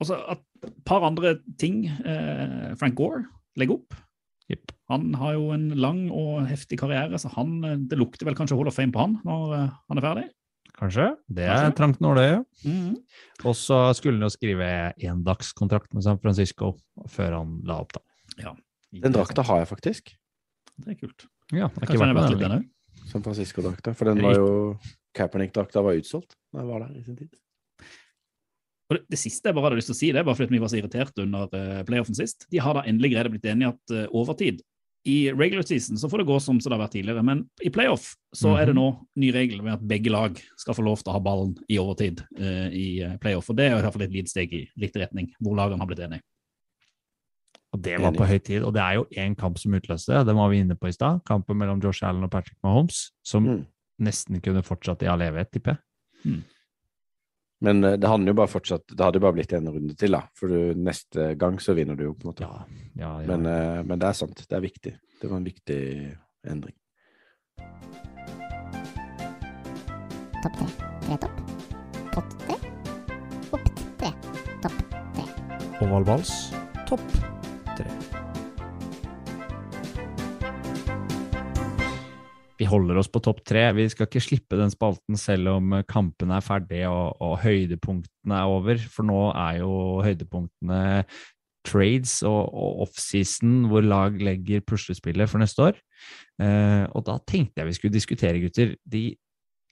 Speaker 6: Og så et par andre ting. Eh, Frank Gore legger opp.
Speaker 7: Yep.
Speaker 6: Han har jo en lang og heftig karriere, så han, eh, det lukter vel kanskje Hall of Fame på han når eh, han er ferdig.
Speaker 7: Kanskje. Det er
Speaker 6: Kanskje.
Speaker 7: trangt nåløye.
Speaker 6: Mhm.
Speaker 7: Og så skulle han jo skrive endagskontrakt med San Francisco før han la opp, da.
Speaker 6: Ja.
Speaker 3: Den drakta har jeg faktisk.
Speaker 6: Det er kult.
Speaker 7: Ja, det
Speaker 6: Kanskje han har
Speaker 7: vært
Speaker 6: litt
Speaker 7: den
Speaker 6: den òg.
Speaker 3: San Francisco-drakta. For den var jo Kaepernick-drakta var utsolgt da jeg var der i sin tid.
Speaker 6: Og det, det siste jeg bare hadde lyst til å si, det bare fordi vi var så irritert under uh, playoffen sist. De har da endelig greid å blitt enige at uh, overtid I regular season så får det gå som så det har vært tidligere, men i playoff så er det nå ny regel med at begge lag skal få lov til å ha ballen i overtid uh, i playoff. Og det er i hvert fall et lite steg i riktig retning, hvor lagene har blitt enige.
Speaker 7: Og det var på høy tid. Og det er jo én kamp som utløste det. Den var vi inne på i stad. Kampen mellom Josh Allen og Patrick Mahomes, som
Speaker 3: Mm.
Speaker 7: nesten kunne fortsatt i all evighet, tipper jeg.
Speaker 3: Men eh, det hadde jo bare fortsatt Det hadde bare blitt en runde til, da. For du, neste gang så vinner du jo, på en måte.
Speaker 7: Ja, ja, ja.
Speaker 3: Men, eh, men det er sant. Det er viktig. Det var en viktig endring.
Speaker 8: Topp tre. Tre topp. Pott tre. Opp tre. Topp tre.
Speaker 7: Ovalvals, topp Vi holder oss på topp tre. Vi skal ikke slippe den spalten selv om kampene er ferdige og, og høydepunktene er over, for nå er jo høydepunktene trades og, og offseason, hvor lag legger puslespillet for neste år. Eh, og da tenkte jeg vi skulle diskutere, gutter. De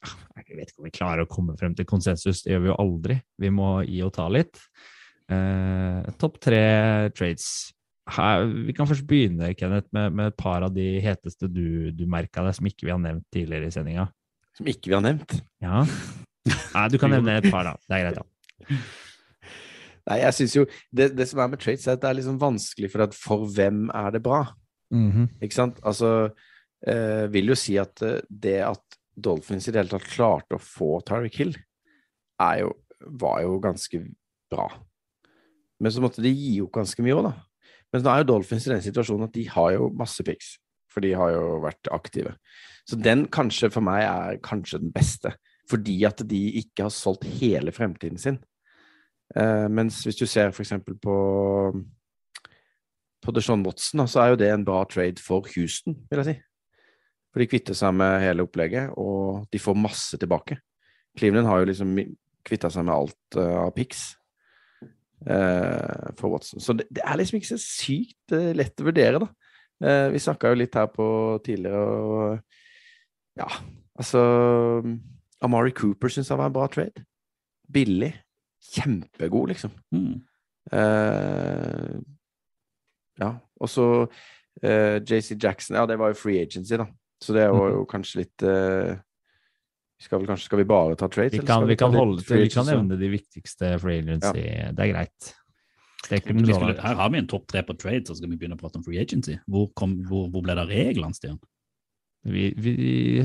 Speaker 7: Ah, Jeg vet ikke om vi klarer å komme frem til konsensus, det gjør vi jo aldri. Vi må gi og ta litt. Eh, Topp tre trades. Her, vi kan først begynne Kenneth, med, med et par av de heteste du, du merka deg, som ikke vi har nevnt tidligere i sendinga.
Speaker 3: Som ikke vi har nevnt.
Speaker 7: Ja. Nei, du kan nevne et par, da. Det er greit, da.
Speaker 3: Nei, jeg synes jo det, det som er med traits, er at det er liksom vanskelig, for at for hvem er det bra?
Speaker 7: Mhm.
Speaker 3: Ikke sant? Altså, eh, vil jo si at eh, det at Dolphins i det hele tatt klarte å få Tariq Hill, er jo, var jo ganske bra. Men så måtte de gi opp ganske mye òg, da. Men nå er jo Dolphins i den situasjonen at de har jo masse picks, for de har jo vært aktive. Så den kanskje for meg er kanskje den beste, fordi at de ikke har solgt hele fremtiden sin. Eh, mens hvis du ser for eksempel på på Deshaun Watson, så er jo det en bra trade for Houston, vil jeg si. For de kvitter seg med hele opplegget, og de får masse tilbake. Cleveland har jo liksom kvitta seg med alt eh, av picks eh, for Watson. Så det, det er liksom ikke så sykt eh, lett å vurdere, da. Eh, vi snakka jo litt her på tidligere, og ja, altså Amari Cooper syns han var en bra trade. Billig. Kjempegod, liksom.
Speaker 6: Mm.
Speaker 3: Uh, ja, og så uh, JC Jackson Ja, det var jo free agency, da. Så det var jo kanskje litt eh, vi skal vi kanskje Skal vi bare ta trades?
Speaker 7: Vi kan, vi
Speaker 3: ta
Speaker 7: kan, holde til, vi kan nevne de viktigste free agency. Det er greit. Det er
Speaker 6: Vi skulle, her har vi en topp tre på trade, så skal vi begynne å prate om free agency. Hvor, kom, hvor, hvor ble det av reglene, Stian?
Speaker 7: Vi, vi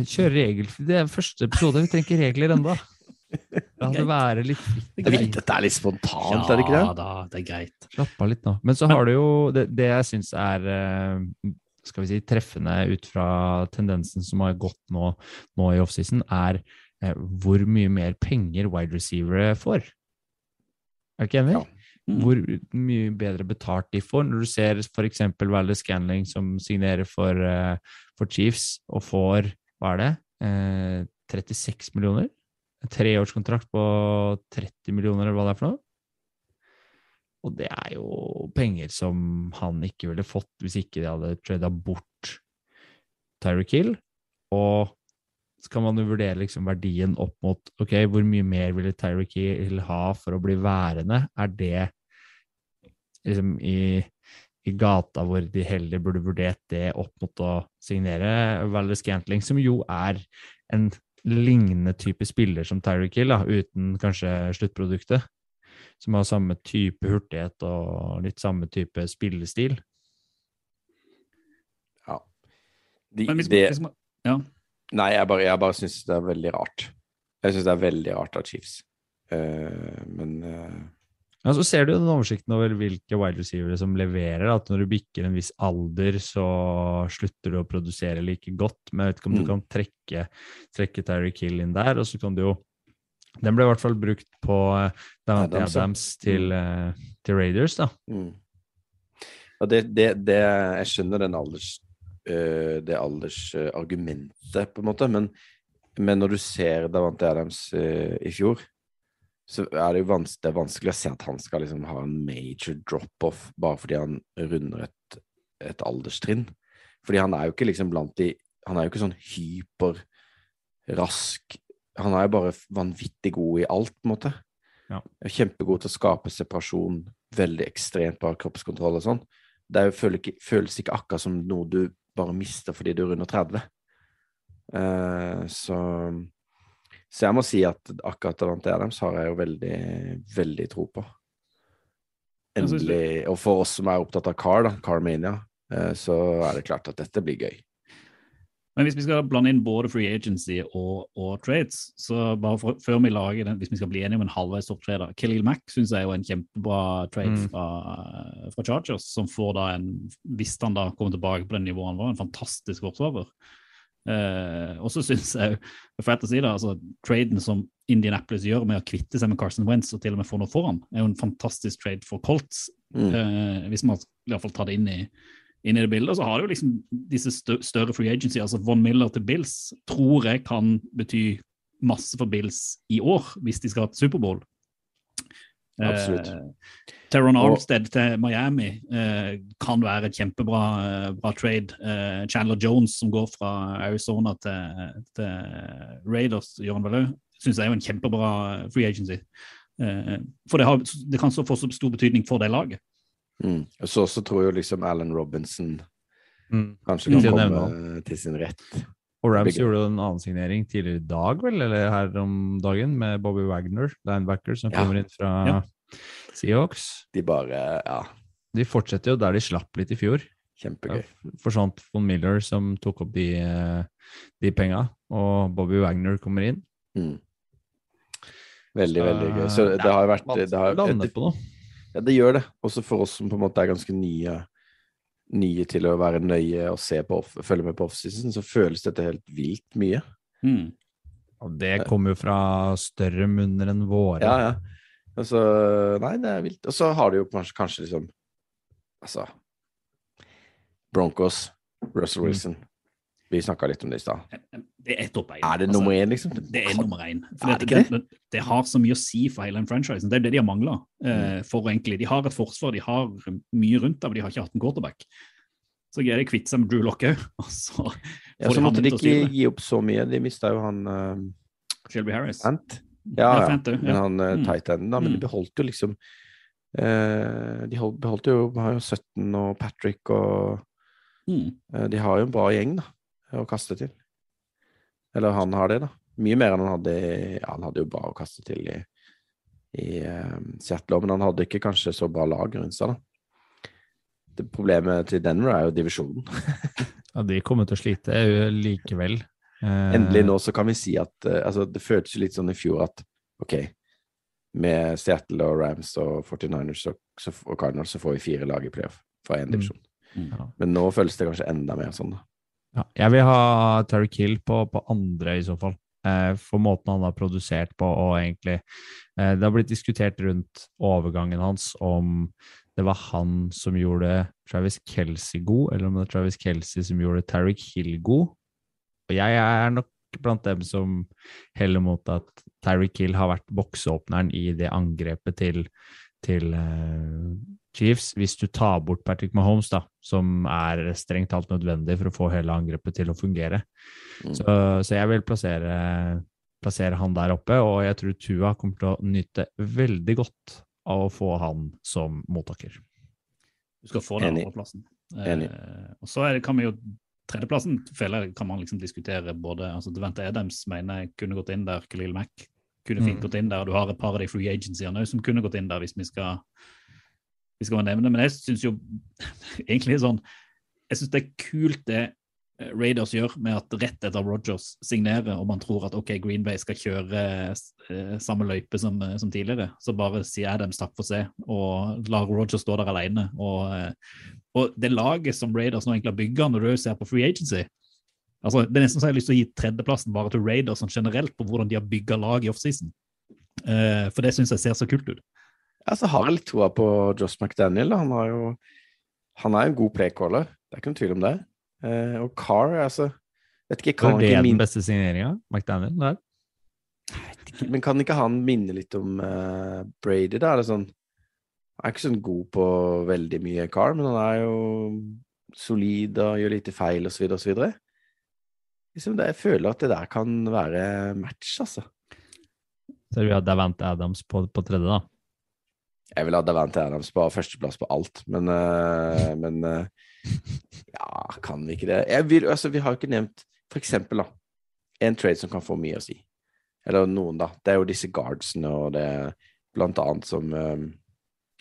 Speaker 7: kjører regel... Det er første episode, vi trenger ikke regler ennå. (laughs) La det være litt
Speaker 3: Det er viktig er litt spontant, er det ikke det?
Speaker 6: Ja da, det er greit.
Speaker 7: Slapp av litt nå. Men så har du jo det, det jeg syns er eh, skal vi si, treffende ut fra tendensen som har gått nå, nå i offseason, er eh, hvor mye mer penger wide receivere får. Er du ikke enig?
Speaker 3: Ja.
Speaker 6: Mm.
Speaker 7: Hvor mye bedre betalt de får. Når du ser f.eks. Valdres Scanling som signerer for, eh, for Chiefs og får, hva er det, eh, 36 millioner? En treårskontrakt på 30 millioner, eller hva det er for noe? Og det er jo penger som han ikke ville fått hvis ikke de hadde trada bort Tyreek Hill. Og så kan man jo vurdere liksom verdien opp mot ok, hvor mye mer ville Tyreek Hill ha for å bli værende? Er det liksom i, i gata hvor de heller burde vurdert det opp mot å signere Valder Scantling, som jo er en lignende type spiller som Tyreek Hill, da, uten kanskje sluttproduktet? Som har samme type hurtighet og litt samme type spillestil.
Speaker 3: Ja. De,
Speaker 6: Men hvis,
Speaker 3: det,
Speaker 6: hvis man, ja.
Speaker 3: nei, jeg bare, jeg bare syns det er veldig rart. Jeg syns det er veldig rart av Chiefs. uh, men uh...
Speaker 7: Ja, så ser du den oversikten over hvilke wide receivere som leverer. At når du bikker en viss alder, så slutter du å produsere like godt. Men jeg vet ikke om du
Speaker 3: Mm.
Speaker 7: kan trekke, trekke Tyreek Hill inn der. Og så kan du jo Den ble i hvert fall brukt på eh, Davante
Speaker 3: Adams.
Speaker 7: Adams til, mm. til Raiders, da.
Speaker 3: mm. Og det, det, det Jeg skjønner den alders, øh, det aldersargumentet, på en måte, men, men når du ser Davante Adams i fjor, så er det jo vans det er vanskelig å se at han skal liksom ha en major drop-off bare fordi han runder et, et alderstrinn. Fordi han er jo ikke liksom blant de Han er jo ikke sånn hyperrask Han er jo bare vanvittig god i alt, på en måte.
Speaker 7: Ja.
Speaker 3: Kjempegod til å skape separasjon, veldig ekstremt bra kroppskontroll og sånn. Det føles, ikke, føles ikke akkurat som noe du bare mister fordi du er under 30. Uh, så så jeg må si at akkurat Davante Adams har jeg jo veldig, veldig tro på.
Speaker 6: Det-
Speaker 3: Endelig. Og for oss som er opptatt av Car, da, Carmania, uh, så er det klart at dette blir gøy.
Speaker 6: Men hvis vi skal blande inn både free agency og, og trades, så bare for, før vi lager den, hvis vi skal bli enige om en halvveis topp trader Khalil Mack syns jeg er jo en kjempebra trade
Speaker 7: Mm.
Speaker 6: fra, fra Chargers, som får da en Hvis han da kommer tilbake på det nivået han var, en fantastisk forsvarer. Uh, og så syns jeg for å si det, altså traden som Indianapolis gjør med å kvitte seg med Carson Wentz og til og med få noe foran, er jo en fantastisk trade for Colts.
Speaker 3: Mm.
Speaker 6: Uh, hvis man i hvert fall tar det inn i, inn i det bildet. Og så har du liksom disse større free agency, altså Von Miller til Bills, tror jeg kan bety masse for Bills i år, hvis de skal til Superbowl.
Speaker 3: Absolutt.
Speaker 6: Eh, Teron
Speaker 3: Og-
Speaker 6: Armstead til Miami eh, kan være et kjempebra eh, bra trade. Eh, Chandler Jones, som går fra Arizona til, til Raiders, gjør han vel òg, syns jeg er jo en kjempebra free agency. Eh, for det, har, det kan så få så stor betydning for det laget.
Speaker 3: Mm. Og så også tror jo liksom Alan Robinson
Speaker 7: Mm.
Speaker 3: kanskje kan
Speaker 7: Til
Speaker 3: komme til sin rett.
Speaker 7: Og Rams gjorde en annen signering tidligere i dag, vel, eller her om dagen, med Bobby Wagner, linebacker, som
Speaker 3: Ja.
Speaker 7: kommer inn fra
Speaker 6: Ja.
Speaker 7: Seahawks.
Speaker 3: De bare Ja,
Speaker 7: De fortsetter jo der de slapp litt i fjor.
Speaker 3: kjempegøy.
Speaker 7: Forsvant von Miller, som tok opp de, eh, de penga, og Bobby Wagner kommer inn.
Speaker 3: Mm. Veldig,
Speaker 7: Så,
Speaker 3: veldig gøy. Så det,
Speaker 7: det
Speaker 3: har jo vært det, har,
Speaker 7: lande
Speaker 3: det,
Speaker 7: på noe.
Speaker 3: Ja, det gjør det. Også for oss som på en måte er ganske nye, nye til å være nøye og se på off, følge med på offseason, så føles dette helt vilt mye.
Speaker 6: Mm.
Speaker 7: Og det kommer jo fra større munner enn våre.
Speaker 3: Ja, ja. Altså, nei, det er vilt. Og så har du jo kanskje, kanskje liksom Altså Broncos, Russell
Speaker 7: Mm.
Speaker 3: Vi snakka litt om det i stad.
Speaker 6: Det er topp én.
Speaker 3: Er det
Speaker 6: Altså,
Speaker 3: nummer én, liksom?
Speaker 6: Det er nummer én. Det,
Speaker 3: det
Speaker 6: det, det, har så mye å si for hele den franchisen. Det er det de har mangla. Mm. for egentlig. De har et forsvar, de har mye rundt det, men de har ikke hatt en quarterback. Så greier de å kvitte seg med Drew Lock òg. (laughs) Så
Speaker 3: Ja, så måtte de ikke gi opp så mye. De mista jo han uh,
Speaker 6: Shelby Harris.
Speaker 3: Ant. Ja, ja.
Speaker 6: Fant, ja.
Speaker 3: Men han uh, tight enden, da. Men de
Speaker 6: Mm.
Speaker 3: beholdt jo liksom uh, De hold, beholdt jo har jo 17 og Patrick og
Speaker 6: Mm.
Speaker 3: uh, De har jo en bra gjeng, da, å kaste til. Eller han har det, da. Mye mer enn han hadde Ja, han hadde jo bra å kaste til i, i uh, Seattle, men han hadde ikke kanskje så bra lag rundt seg, da. Det Problemet til Denver er jo divisjonen. (laughs)
Speaker 7: Ja, de kommer til å slite eh, likevel. Uh...
Speaker 3: Endelig nå så kan vi si at uh, altså, Det føltes jo litt sånn i fjor at ok, med Seattle og Rams og 49ers og, og Cardinals så får vi fire lag i playoff fra én
Speaker 7: Mm.
Speaker 3: divisjon.
Speaker 7: Ja.
Speaker 3: Men nå føles det kanskje enda mer sånn, da.
Speaker 7: Ja, jeg vil ha Terry Kill på, på andre, i så fall. Eh, for måten han har produsert på, og egentlig eh, Det har blitt diskutert rundt overgangen hans om det var han som gjorde Travis Kelsey god, eller om det er Travis Kelsey som gjorde Tariq Hill god. Og jeg er nok blant dem som heller mot at Tariq Hill har vært bokseåpneren i det angrepet til, til eh, Chiefs, hvis du tar bort Patrick Mahomes, da, som er strengt talt nødvendig for å få hele angrepet til å fungere.
Speaker 3: Mm.
Speaker 7: Så, så jeg vil plassere, plassere han der oppe, og jeg tror Tua kommer til å nyte veldig godt av å få han som mottaker.
Speaker 6: Du skal få den andreplassen.
Speaker 3: Enig.
Speaker 6: Eh, og så er det, kan vi jo Tredjeplassen føler jeg kan man liksom diskutere både altså Devente Adams mener jeg kunne gått inn der, Khalil Mack kunne fint
Speaker 7: Mm.
Speaker 6: gått inn der, du har et par av de free agencyene som kunne gått inn der hvis vi skal, vi skal nevne det. Men jeg syns jo (laughs) egentlig sånn Jeg syns det er kult det eh, Raiders gjør med at rett etter Rogers signerer, og man tror at ok, Green Bay skal kjøre eh, samme løype som, eh, som tidligere, så bare sier Adams takk for seg og lar Rogers stå der alene. Og, og det laget som Raiders nå egentlig har bygga, når du ser på free agency altså Det er nesten så jeg har lyst til å gi tredjeplassen bare til Raiders sånn generelt på hvordan de har bygga lag i offseason. Eh, for det syns jeg ser så kult ut.
Speaker 3: Ja, så har jeg litt troa på Josh McDaniel. Han har jo Han er jo en god playcaller, det er ikke noen tvil om det. Eh, og Carr, altså Vet ikke, kan
Speaker 7: det
Speaker 3: ikke
Speaker 7: den beste signeringa? McDaniel der?
Speaker 3: Men kan ikke han minne litt om uh, Brady, da? Er det sånn Han er ikke sånn god på veldig mye Carr, men han er jo solid og gjør lite feil, osv., osv. Liksom det, jeg føler at det der kan være match, altså.
Speaker 7: Så vi har Davante Adams på, på tredje, da.
Speaker 3: Jeg vil ha Davante Adams på førsteplass på alt, men, uh, men uh, Ja, kan vi ikke det? Jeg vil, altså, vi har jo ikke nevnt for eksempel, da, en trade som kan få mye å si. Eller noen, da. Det er jo disse guardsene og det blant annet som um,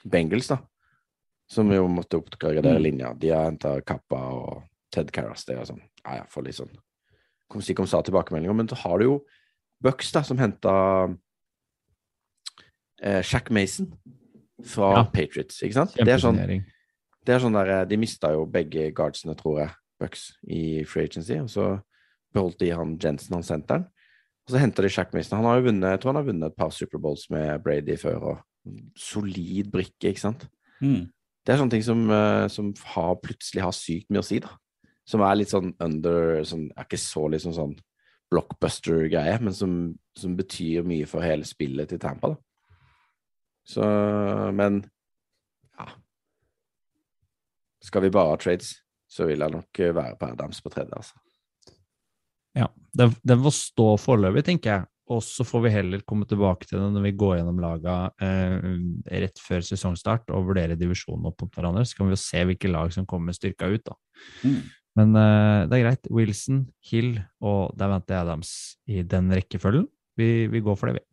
Speaker 3: Bengals, da. Som jo måtte oppgradere linja. De har henta Kappa og Ted Carras. Det er sånn Ja, ja, får litt sånn Kom si kom sa tilbakemeldinger. Men så har du jo Bucks, da, som henta eh, Shack Mason fra
Speaker 7: Ja.
Speaker 3: Patriots, ikke sant? Det er sånn det er sånn der, eh, De mista jo begge guardsene, tror jeg, Bucks, i free agency. Og så beholdt de han Jensen, han senteren. Og så henta de Shack Mason. Han har jo vunnet, jeg tror han har vunnet et par Superbowls med Brady før. og Solid brikke, ikke sant.
Speaker 6: Mm.
Speaker 3: Det er sånne ting som, eh, som har, plutselig har sykt mye å si, da. Som er litt sånn under sånn, Er ikke så liksom sånn blockbuster-greie, men som, som betyr mye for hele spillet til Tampa, da. Så Men ja. Skal vi bare ha trades, så vil jeg nok eh, være på Adams på tredje, altså.
Speaker 7: Ja, den, den får stå foreløpig, tenker jeg. Og så får vi heller komme tilbake til det når vi går gjennom laga eh, rett før sesongstart og vurdere divisjonen opp mot hverandre. Så kan vi jo se hvilke lag som kommer styrka ut, da.
Speaker 6: Mm.
Speaker 7: Men eh, det er greit. Wilson, Hill og Davante Adams i den rekkefølgen. Vi, vi går for det, vi.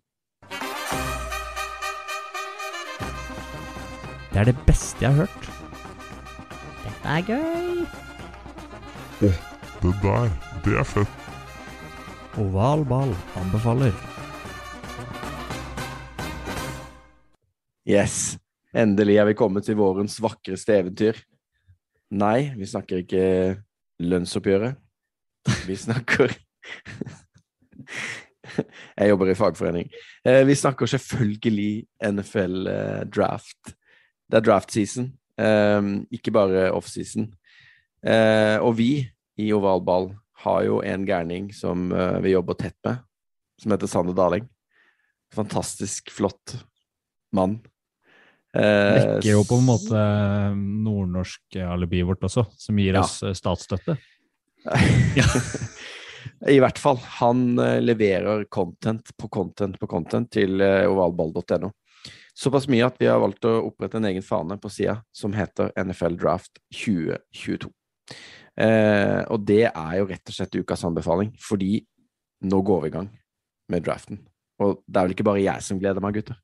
Speaker 7: Det er det beste jeg har hørt.
Speaker 8: Dette er gøy.
Speaker 9: Det der, det er fett.
Speaker 7: Oval ball anbefaler.
Speaker 3: Yes. Endelig er vi kommet til vårens vakreste eventyr. Nei, vi snakker ikke lønnsoppgjøret. Vi snakker (laughs) Jeg jobber i fagforening. Eh, Vi snakker selvfølgelig NFL eh, draft. Det er draft season, eh, ikke bare offseason. Uh, og vi i ovalball har jo en gærning som eh, vi jobber tett med, som heter Sander Daling. Fantastisk flott mann. Eh,
Speaker 7: Vekker jo på en måte nordnorsk alibiet vårt også, som gir
Speaker 3: Ja.
Speaker 7: oss eh, statsstøtte. (laughs) (laughs)
Speaker 3: I hvert fall. Han eh, leverer content på content på content til eh, ovalball.no. Såpass mye at vi har valgt å opprette en egen fane på sida som heter NFL Draft 2022. Eh, og det er jo rett og slett ukas anbefaling, fordi nå går vi i gang med draften. Og det er vel ikke bare jeg som gleder meg, gutter.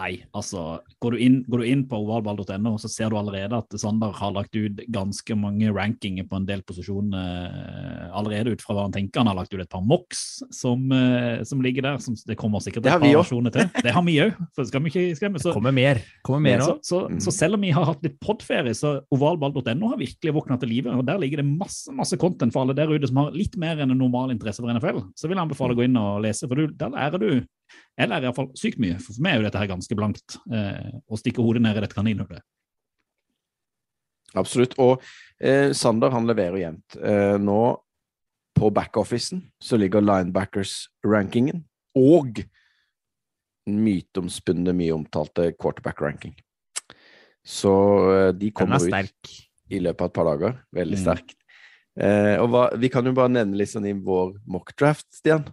Speaker 6: Nei, altså, går du inn, går du inn på ovalball.no, så ser du allerede at Sander har lagt ut ganske mange rankinger på en del posisjoner eh, allerede ut fra hva han tenker. Han har lagt ut et par mocks som, eh, som ligger der. Som, det kommer sikkert et par versjoner til. Det har vi òg, for skal vi ikke skremme. Så,
Speaker 7: Kommer mer. Kommer mer
Speaker 6: så,
Speaker 7: òg.
Speaker 6: så,
Speaker 3: Mm.
Speaker 6: så selv om vi har hatt litt podferie, så ovalball.no har virkelig våkna til live. og Der ligger det masse masse content for alle der ute som har litt mer enn en normal interesse for NFL. Så vil jeg anbefale å gå inn og lese, for du, der lærer du Jeg lærer iallfall sykt mye. For for meg er jo dette her ganske blankt. Eh, å stikke hodet ned i dette kaninhullet.
Speaker 3: Absolutt. Og eh, Sander han leverer jevnt. Eh, nå på backoffisen så ligger linebackers-rankingen og den myteomspunne, mye omtalte quarterback-ranking. Så eh, de kommer
Speaker 7: er
Speaker 3: ut i løpet av et par dager. Veldig
Speaker 6: Mm.
Speaker 3: sterkt. Eh, og hva, vi kan jo bare nevne litt sånn i vår mockdraft, Stian.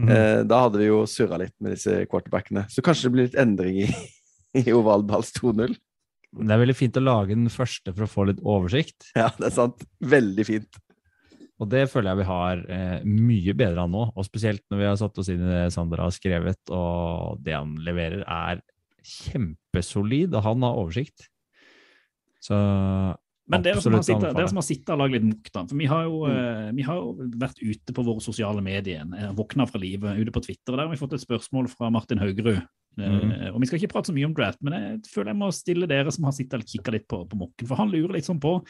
Speaker 7: Mhm.
Speaker 3: Eh, da hadde vi jo surra litt med disse quarterbackene. Så kanskje det blir litt endring i, (laughs) i ovalballs 2-0.
Speaker 7: Det er veldig fint å lage den første for å få litt oversikt.
Speaker 3: Ja, det er sant. Veldig fint.
Speaker 7: Og det føler jeg vi har eh, mye bedre av nå, og spesielt når vi har satt oss inn i det Sander har skrevet, og det han leverer er kjempesolid, og han har oversikt. Så
Speaker 6: Men dere som, har sittet, dere som har sittet og lagd litt mokk, da. For vi har, jo,
Speaker 3: Mm.
Speaker 6: eh, vi har jo vært ute på våre sosiale medier, våkna fra livet, ute på Twitter. og Der har vi fått et spørsmål fra Martin Haugerud. Eh,
Speaker 7: Mm.
Speaker 6: Og Vi skal ikke prate så mye om draft, men jeg føler jeg må stille dere som har sittet og kikka litt på, på mokken. For han lurer litt sånn på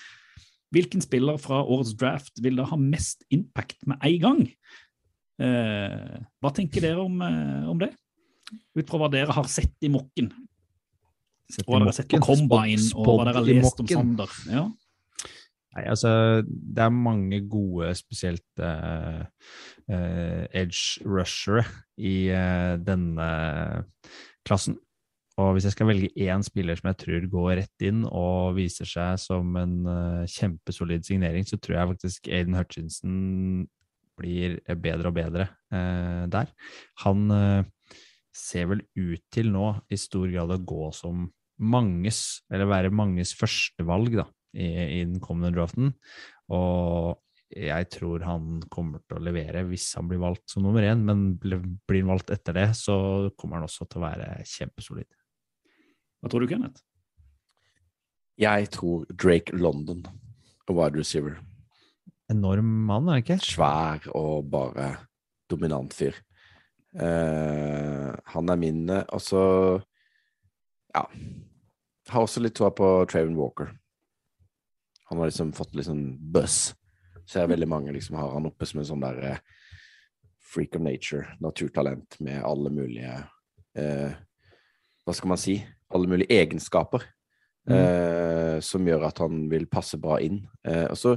Speaker 6: hvilken spiller fra årets draft vil da ha mest impact med en gang? Eh, hva tenker dere om, om det? Ut fra hva dere har sett i mokken.
Speaker 7: I
Speaker 6: dere har sett på. Combine, og hva dere har lest om. Sander. Ja.
Speaker 7: Nei, altså, det er mange gode, spesielt uh, uh, edge rushere i uh, denne klassen. Og hvis jeg skal velge én spiller som jeg tror går rett inn og viser seg som en kjempesolid signering, så tror jeg faktisk Aiden Hutchinson blir bedre og bedre der. Han ser vel ut til nå i stor grad å gå som manges, eller være manges førstevalg da, i, i den kommende draften. Og jeg tror han kommer til å levere hvis han blir valgt som nummer én, men blir han valgt etter det, så kommer han også til å være kjempesolid.
Speaker 6: Hva tror du, Kenneth?
Speaker 3: Jeg tror Drake London, wide receiver.
Speaker 7: Enorm mann, er det ikke?
Speaker 3: Svær og bare dominant fyr. Eh, han er min eh, Og så Ja. Har også litt troa på Traven Walker. Han har liksom fått litt sånn buzz. Ser veldig mange liksom har han oppe som en sånn der eh, freak of nature, naturtalent med alle mulige eh, Hva skal man si? Alle mulige egenskaper eh, som gjør at han vil passe bra inn. Eh, og så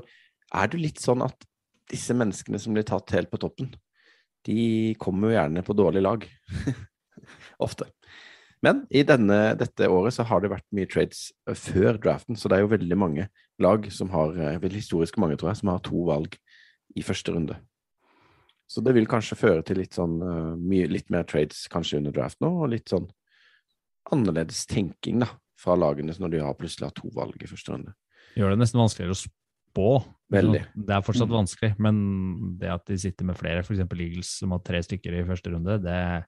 Speaker 3: er det litt sånn at disse menneskene som blir tatt helt på toppen, de kommer jo gjerne på dårlig lag. (laughs) Ofte. Men i denne, dette året så har det vært mye trades eh, før draften, så det er jo veldig mange lag som har, eh, vel historisk mange tror jeg, som har to valg i første runde. Så det vil kanskje føre til litt sånn eh, mye, litt mer trades kanskje under draft nå, og litt sånn annerledes tenking da, fra lagene når de har plutselig har to valg i første runde.
Speaker 7: Gjør det nesten vanskeligere å spå.
Speaker 3: Veldig.
Speaker 7: Det er fortsatt
Speaker 6: Mm.
Speaker 7: vanskelig, men det at de sitter med flere, f.eks. Eagles som har tre stykker i første runde, det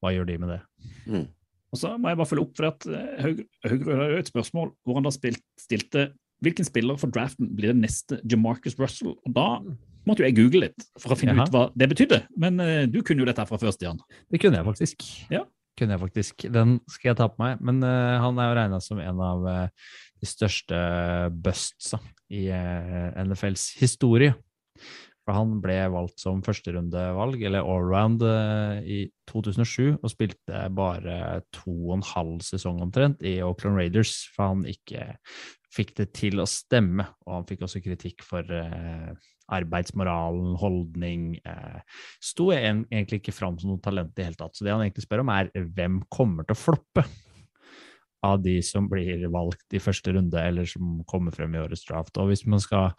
Speaker 7: hva gjør de med det?
Speaker 3: Mm.
Speaker 6: Og så må jeg bare følge opp, for at Høyre har jo et spørsmål hvor han da spilt, stilte hvilken spiller for draften blir det neste Jamarcus Russell? Og da måtte jo jeg google litt for å finne
Speaker 7: Jaha.
Speaker 6: ut hva det betydde. Men uh, du kunne jo dette her fra før, Stian.
Speaker 7: Det kunne jeg faktisk.
Speaker 6: Ja.
Speaker 7: Kunne jeg faktisk. Den skal jeg ta på meg. Men uh, han er jo regna som en av uh, de største bustsa i uh, NFLs historie. For han ble valgt som førsterundevalg, eller allround, eh, i 2007, og spilte bare to og en halv sesong omtrent i Oakland Raiders, for han ikke fikk det til å stemme. Og han fikk også kritikk for eh, arbeidsmoralen, holdning. Eh, sto en, egentlig ikke fram som noe talent i det hele tatt. Så det han egentlig spør om, er hvem kommer til å floppe av de som blir valgt i første runde, eller som kommer frem i årets draft. Og hvis man skal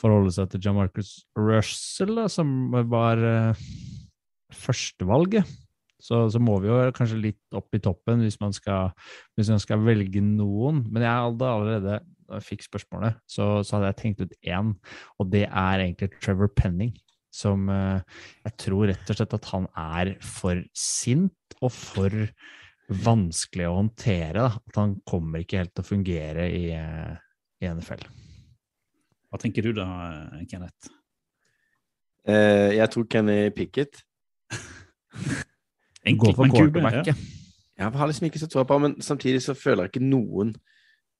Speaker 7: forholde seg til John Marcus Russell, som var eh, førstevalget, så, så må vi jo kanskje litt opp i toppen hvis man skal, hvis man skal velge noen. Men jeg hadde allerede, da jeg fikk spørsmålet, så, så hadde jeg tenkt ut én, og det er egentlig Trevor Penning. Som eh, jeg tror rett og slett at han er for sint og for vanskelig å håndtere. Da. At han kommer ikke helt til å fungere i, eh, i NFL.
Speaker 6: Hva tenker du da, Kenneth?
Speaker 3: Uh, jeg tror Kenny Pickett (laughs)
Speaker 6: En men
Speaker 7: quarterback,
Speaker 6: ja.
Speaker 3: Jeg har liksom ikke så tro på, men samtidig så føler jeg ikke noen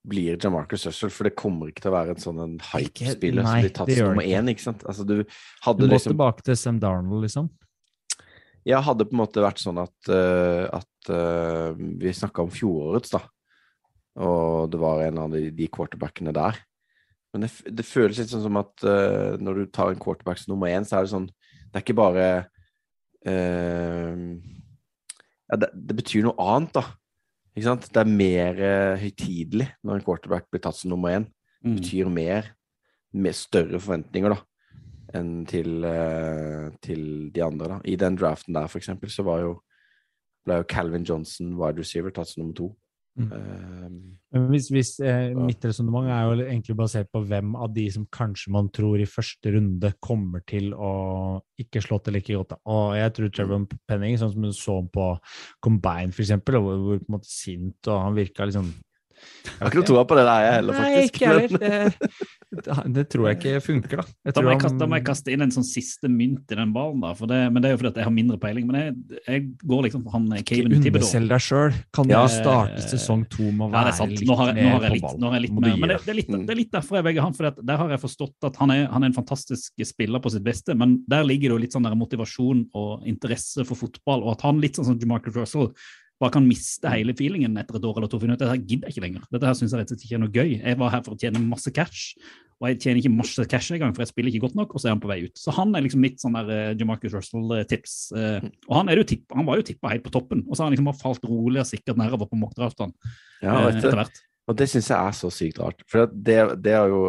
Speaker 3: blir Jamarcus Russell, for det kommer ikke til å være en sånn en hype-spiller som blir tatt som nummer én, ikke sant? Altså, du
Speaker 7: Du må
Speaker 3: liksom
Speaker 7: tilbake til Sam Darnold, liksom.
Speaker 3: Ja, hadde på en måte vært sånn at, uh, at uh, vi snakka om fjorårets, da. Og det var en av de, de quarterbackene der. Men det, det føles litt sånn som at uh, når du tar en quarterback som nummer én, så er det sånn Det er ikke bare Ja, det, det betyr noe annet, da. Ikke sant? Det er mer uh, høytidelig når en quarterback blir tatt som nummer én. Det
Speaker 6: Mm.
Speaker 3: betyr mer, med større forventninger, da enn til, uh, til de andre. da. I den draften der, for eksempel, så var jo, ble jo Calvin Johnson wide receiver tatt som nummer to.
Speaker 7: Mm.
Speaker 3: Eh,
Speaker 7: hvis, hvis, eh, mitt resonnement er jo egentlig basert på hvem av de som kanskje man tror i første runde kommer til å ikke slå til like godt. Og jeg tror Trevor Penning, sånn som du så på Combine eksempel, hvor, hvor på en måte sint, og han virka liksom
Speaker 3: jeg har ikke noe troa på det der, jeg heller,
Speaker 7: Nei,
Speaker 3: faktisk.
Speaker 7: ikke heller. (laughs) Det, det tror jeg ikke funker, da. Jeg
Speaker 6: Da må jeg, kaste, da må jeg kaste inn en sånn siste mynt i den ballen, da. For det, men det er jo fordi at jeg har mindre peiling. Men jeg, jeg går liksom for han
Speaker 7: Ikke
Speaker 6: Caven Thibodeau.
Speaker 7: underselg deg sjøl. Kan
Speaker 3: Ja.
Speaker 7: du starte sesong to med å være
Speaker 6: ja,
Speaker 7: litt
Speaker 6: Nå har jeg, nå
Speaker 7: mer
Speaker 6: har jeg
Speaker 7: på
Speaker 6: litt,
Speaker 7: ballen?
Speaker 6: nå har jeg litt mer. Men det, det, er litt,
Speaker 3: Mm.
Speaker 6: det er litt derfor jeg velger han. For der har jeg forstått at han er, han er en fantastisk spiller på sitt beste, men der ligger det jo litt sånn der motivasjon og interesse for fotball, og at han litt sånn som Jamarcus Russell bare kan miste hele feelingen etter et år eller to. finne ut Dette her gidder jeg ikke lenger. Dette her syns jeg rett og slett ikke er noe gøy. Jeg var her for å tjene masse cash, og jeg tjener ikke masse cash engang, for jeg spiller ikke godt nok, og så er han på vei ut. Så han er liksom mitt sånn der uh, Jamarcus Russell-tips. Uh, og han, er jo tipp, han var jo tippa helt på toppen, og så har han liksom bare falt rolig og sikkert nedover på mockdraftene
Speaker 3: Ja,
Speaker 6: uh,
Speaker 3: vet
Speaker 6: etter hvert.
Speaker 3: Og det syns jeg er så sykt rart. For det, det er jo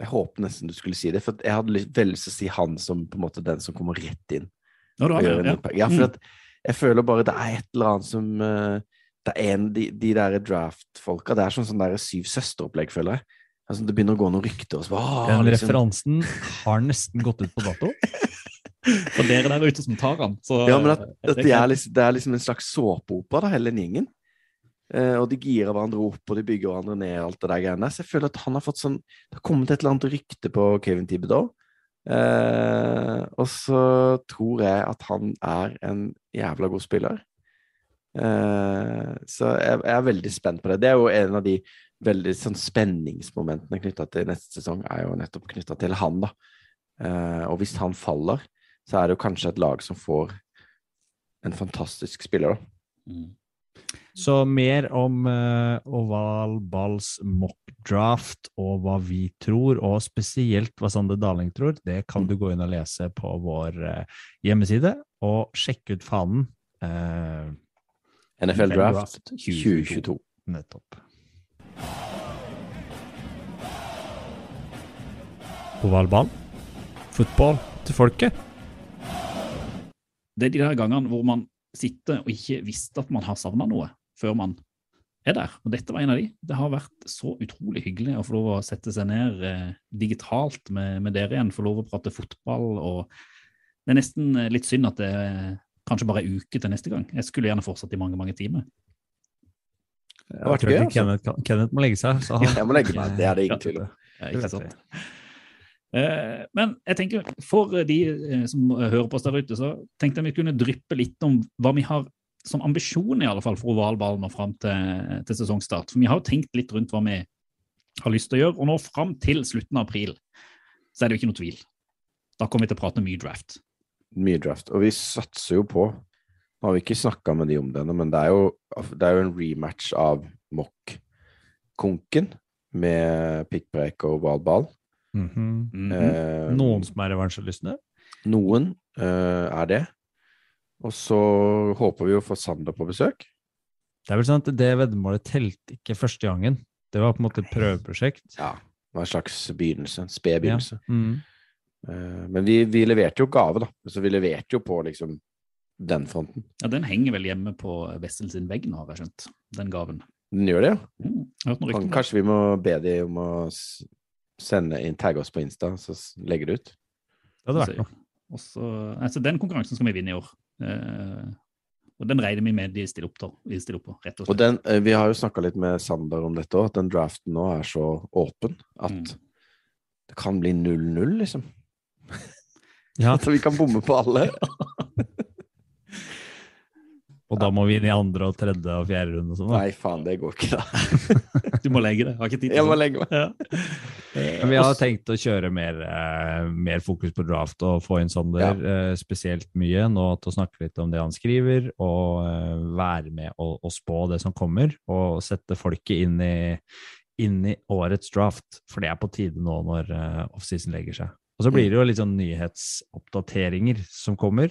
Speaker 3: Jeg håper nesten du skulle si det, for jeg hadde veldig lyst til å si han som på en måte den som kommer rett inn.
Speaker 6: Har det, ja.
Speaker 3: Ja, for at jeg føler bare det er et eller annet som eh, Det er en de, de der draft-folka Det er sånn sånn der Syv søstre-opplegg, føler jeg. Altså, det begynner å gå noen rykter. Og så, bare,
Speaker 7: Den
Speaker 3: liksom.
Speaker 7: referansen har nesten gått ut på dato. (laughs)
Speaker 6: For dere der ute som tar han, så
Speaker 3: Ja, men at,
Speaker 6: eh,
Speaker 3: at de er liksom, det er liksom en slags såpeopera, da, hele den gjengen. Eh, og de girer hverandre opp, og de bygger hverandre ned, alt det der greiene. Så jeg føler at han har fått sånn Det har kommet et eller annet rykte på Kevin Thibodeau. Eh, og så tror jeg at han er en jævla god spiller. Eh, så jeg, jeg er veldig spent på det. Det er jo en av de veldig sånn spenningsmomentene knytta til neste sesong, er jo nettopp knytta til han, da. Eh, og hvis han faller, så er det jo kanskje et lag som får en fantastisk spiller, da.
Speaker 6: Mm.
Speaker 7: Så mer om uh, oval balls mock draft og hva vi tror, og spesielt hva Sander Daling tror, det kan du gå inn og lese på vår uh, hjemmeside. Og sjekke ut fanen. eh,
Speaker 3: NFL Draft
Speaker 6: Draft
Speaker 3: 2022.
Speaker 7: nettopp. Oval ball. Fotball til folket.
Speaker 6: Det er de der gangene hvor man sitter og ikke visste at man har savna noe, før man er der. Og dette var en av de. Det har vært så utrolig hyggelig å få lov å sette seg ned eh, digitalt med, med dere igjen, få lov å prate fotball. og Det er nesten eh, litt synd at det er kanskje bare er uke til neste gang. Jeg skulle gjerne fortsatt i mange, mange timer.
Speaker 3: Det har vært gøy, altså.
Speaker 7: Kenneth, Kenneth må legge seg. Så han,
Speaker 3: Jeg må legge meg, det er det ingen tvil om.
Speaker 6: Ja, ikke sant? Eh, men jeg tenker, for de eh, som hører på oss der ute, så tenkte jeg vi kunne dryppe litt om hva vi har som ambisjon i alle fall for ovalballen og fram til, til sesongstart. For vi har jo tenkt litt rundt hva vi har lyst til å gjøre, og nå fram til slutten av april så er det jo ikke noe tvil. Da kommer vi til å prate mye draft.
Speaker 3: Mye draft. Og vi satser jo på Nå har vi ikke snakka med de om det ennå, men det er, jo, det er jo en rematch av Mock-konken med pikkpreik og ovalball.
Speaker 7: Mhm.
Speaker 6: Mhm.
Speaker 3: Eh,
Speaker 7: Noen som er revansjelystne?
Speaker 3: Noen eh, er det. Og så håper vi å få Sander på besøk.
Speaker 7: Det er vel sånn at det veddemålet telte ikke første gangen. Det var på en måte et prøveprosjekt.
Speaker 3: Ja. Det var en slags begynnelse. En sped begynnelse.
Speaker 7: Mm.
Speaker 3: Eh, men vi, vi leverte jo gave, da. Så vi leverte jo på liksom den fronten.
Speaker 6: Ja, Den henger vel hjemme på Wessel sin vegg nå, har jeg skjønt. Den gaven.
Speaker 3: Den gjør det, ja.
Speaker 6: Mm,
Speaker 3: kanskje vi må be de om å sende inn, tagge oss på Insta, så legger det ut.
Speaker 7: Det hadde vært noe.
Speaker 6: Og så, altså Den konkurransen skal vi vinne i år. Eh, og den regner vi med de stiller opp, til, de stiller opp på, rett og
Speaker 3: Og
Speaker 6: slett.
Speaker 3: den, eh, vi har jo snakka litt med Sander om dette òg, at den draften nå er så åpen at
Speaker 6: Mm.
Speaker 3: det kan bli 0-0, liksom.
Speaker 7: Ja, (laughs)
Speaker 3: så vi kan bomme på alle. (laughs)
Speaker 7: og da må vi inn i andre og tredje og fjerde runde og sånn.
Speaker 3: Nei, faen, det går ikke, da. (laughs)
Speaker 6: Du må legge det. Jeg har ikke tid til det.
Speaker 3: Jeg må legge meg.
Speaker 6: Ja.
Speaker 7: Men vi har tenkt å kjøre mer, eh, mer fokus på draft og få inn Sander eh, spesielt mye nå til å snakke litt om det han skriver, og eh, være med og, og spå det som kommer, og sette folket inn i, inn i årets draft, for det er på tide nå når eh, offseason legger seg. Og så blir det jo litt sånn nyhetsoppdateringer som kommer.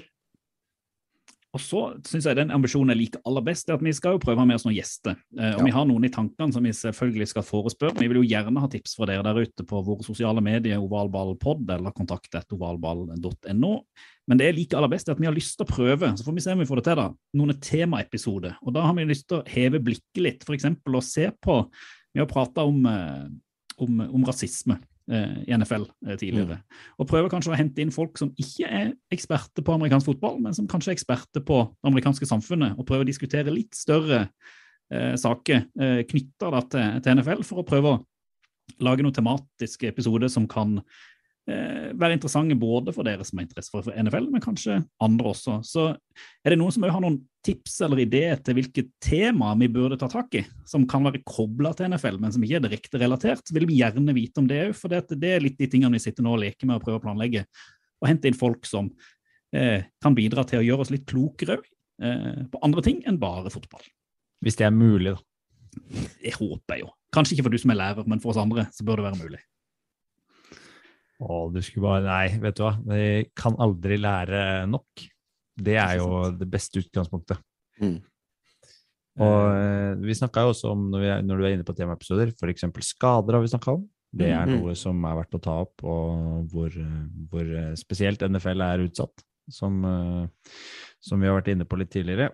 Speaker 6: Og så syns jeg den ambisjonen jeg liker aller best, er at vi skal jo prøve å ha med oss noen gjester. Eh, og
Speaker 3: Ja.
Speaker 6: vi har noen i tankene som vi selvfølgelig skal forespørre. Vi vil jo gjerne ha tips fra dere der ute på våre sosiale medier, ovalballpod eller kontakt.ovalball.no. ovalball.no. Men det jeg liker aller best, er at vi har lyst til å prøve, så får vi se om vi får det til, da, noen temaepisoder. Og da har vi lyst til å heve blikket litt, f.eks. å se på Vi har prata om, eh, om, om rasisme i NFL eh, tidligere. Og prøve kanskje å hente inn folk som ikke er eksperter på amerikansk fotball, men som kanskje er eksperter på det amerikanske samfunnet, og prøve å diskutere litt større eh, saker eh, knytta til, til NFL, for å prøve å lage noen tematiske episoder som kan eh, være interessante både for dere som har interesse for, for NFL, men kanskje andre også. Så er det noen som har noen tips eller ideer til hvilke tema vi burde ta tak i, som kan være kobla til NFL, men som ikke er direkte relatert, så vil vi gjerne vite om det òg. For det, er litt de tingene vi sitter nå og leker med og prøver å planlegge. Og hente inn folk som eh, kan bidra til å gjøre oss litt klokere eh, på andre ting enn bare fotball.
Speaker 7: Hvis det er mulig, da.
Speaker 6: Det håper jeg jo. Kanskje ikke for du som er lærer, men for oss andre så bør det være mulig.
Speaker 7: Å, du skulle bare Nei, vet du hva. Vi kan aldri lære nok. Det er jo det beste utgangspunktet.
Speaker 3: Mm.
Speaker 7: Og eh, vi snakka jo også om, når, vi når du er inne på temaepisoder, f.eks. skader har vi snakka om. Det er
Speaker 3: Mhm.
Speaker 7: noe som er verdt å ta opp, og hvor, eh, hvor eh, spesielt NFL er utsatt, som, eh, som vi har vært inne på litt tidligere.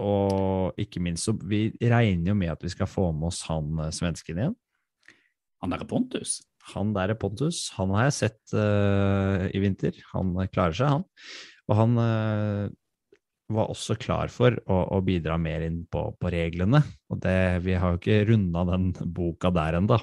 Speaker 7: Og ikke minst så Vi regner jo med at vi skal få med oss han eh, svensken igjen.
Speaker 6: Han derre Pontus.
Speaker 7: Han der er Pontus. Han har jeg sett uh, i vinter. Han eh, klarer seg, han. Og han uh, var også klar for å, å bidra mer inn på, på reglene. Og det, vi har jo ikke runda den boka der ennå.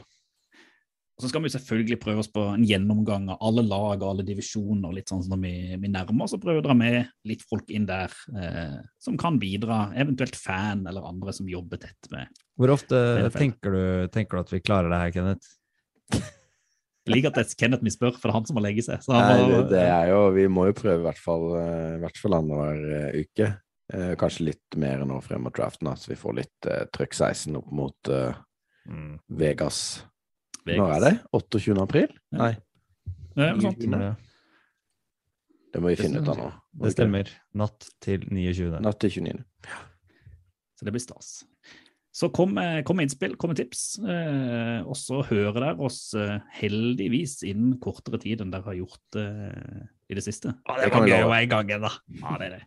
Speaker 6: Så skal vi selvfølgelig prøve oss på en gjennomgang av alle lag og alle divisjoner. og litt sånn som når vi, vi nærmer oss, og prøve å dra med litt folk inn der eh, som kan bidra. Eventuelt fan eller andre som jobber tett med.
Speaker 7: Hvor ofte
Speaker 6: er
Speaker 7: tenker du, tenker du at vi klarer det her, Kenneth?
Speaker 6: Jeg liker at det er Kenneth vi spør, for det er han som må legge seg. Så han
Speaker 3: Nei,
Speaker 6: må,
Speaker 3: det, det er jo Vi må jo prøve i hvert fall, eh, i hvert fall annenhver eh, uke. Eh, kanskje litt mer nå frem mot draften, da, så vi får litt uh, trøkk 16 opp mot eh,
Speaker 7: Mm.
Speaker 3: Vegas.
Speaker 6: Vegas.
Speaker 3: Når er det? 28. april?
Speaker 6: Ja.
Speaker 3: Nei,
Speaker 6: Eh, noe sånt.
Speaker 7: Det,
Speaker 3: det må vi finne ut av nå. Det
Speaker 7: stemmer. Natt til 29.
Speaker 3: Natt til 29.
Speaker 6: Så det blir stas. Så kom, med- kom med innspill, kom med tips. Eh, og så hører dere oss eh, heldigvis innen kortere tid enn dere har gjort eh, i det siste.
Speaker 7: Ja,
Speaker 3: det var gøy å
Speaker 7: være i gang igjen, da.
Speaker 6: Ja, det er det.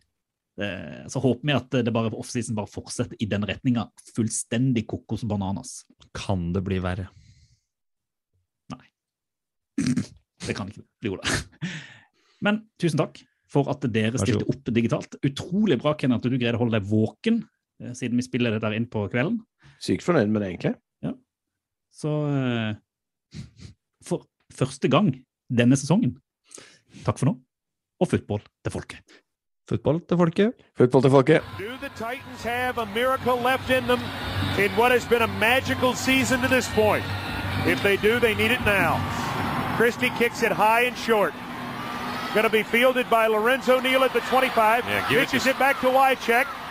Speaker 6: Eh, så håper vi at det bare offseason bare fortsetter i den retninga. Fullstendig kokos bananas.
Speaker 7: Kan det bli verre? Nei.
Speaker 6: Det kan ikke bli det. Men tusen takk for at dere stilte opp digitalt. Utrolig bra, Ken, at du greide å holde deg våken eh, siden vi spiller det der inn på kvelden.
Speaker 3: Sykt fornøyd med det, egentlig.
Speaker 6: Så eh, for første gang denne sesongen, takk for nå, og football til folket.
Speaker 7: Football til folket.
Speaker 3: Football til folket.
Speaker 9: Do the Titans have a miracle left in them in what has been a magical season to this point? If they do, they need it now. Christie kicks it high and short. Going to be fielded by Lorenzo Neal at the 25.
Speaker 10: Yeah, it
Speaker 9: Pitches
Speaker 10: to-
Speaker 9: it, back to Wycheck.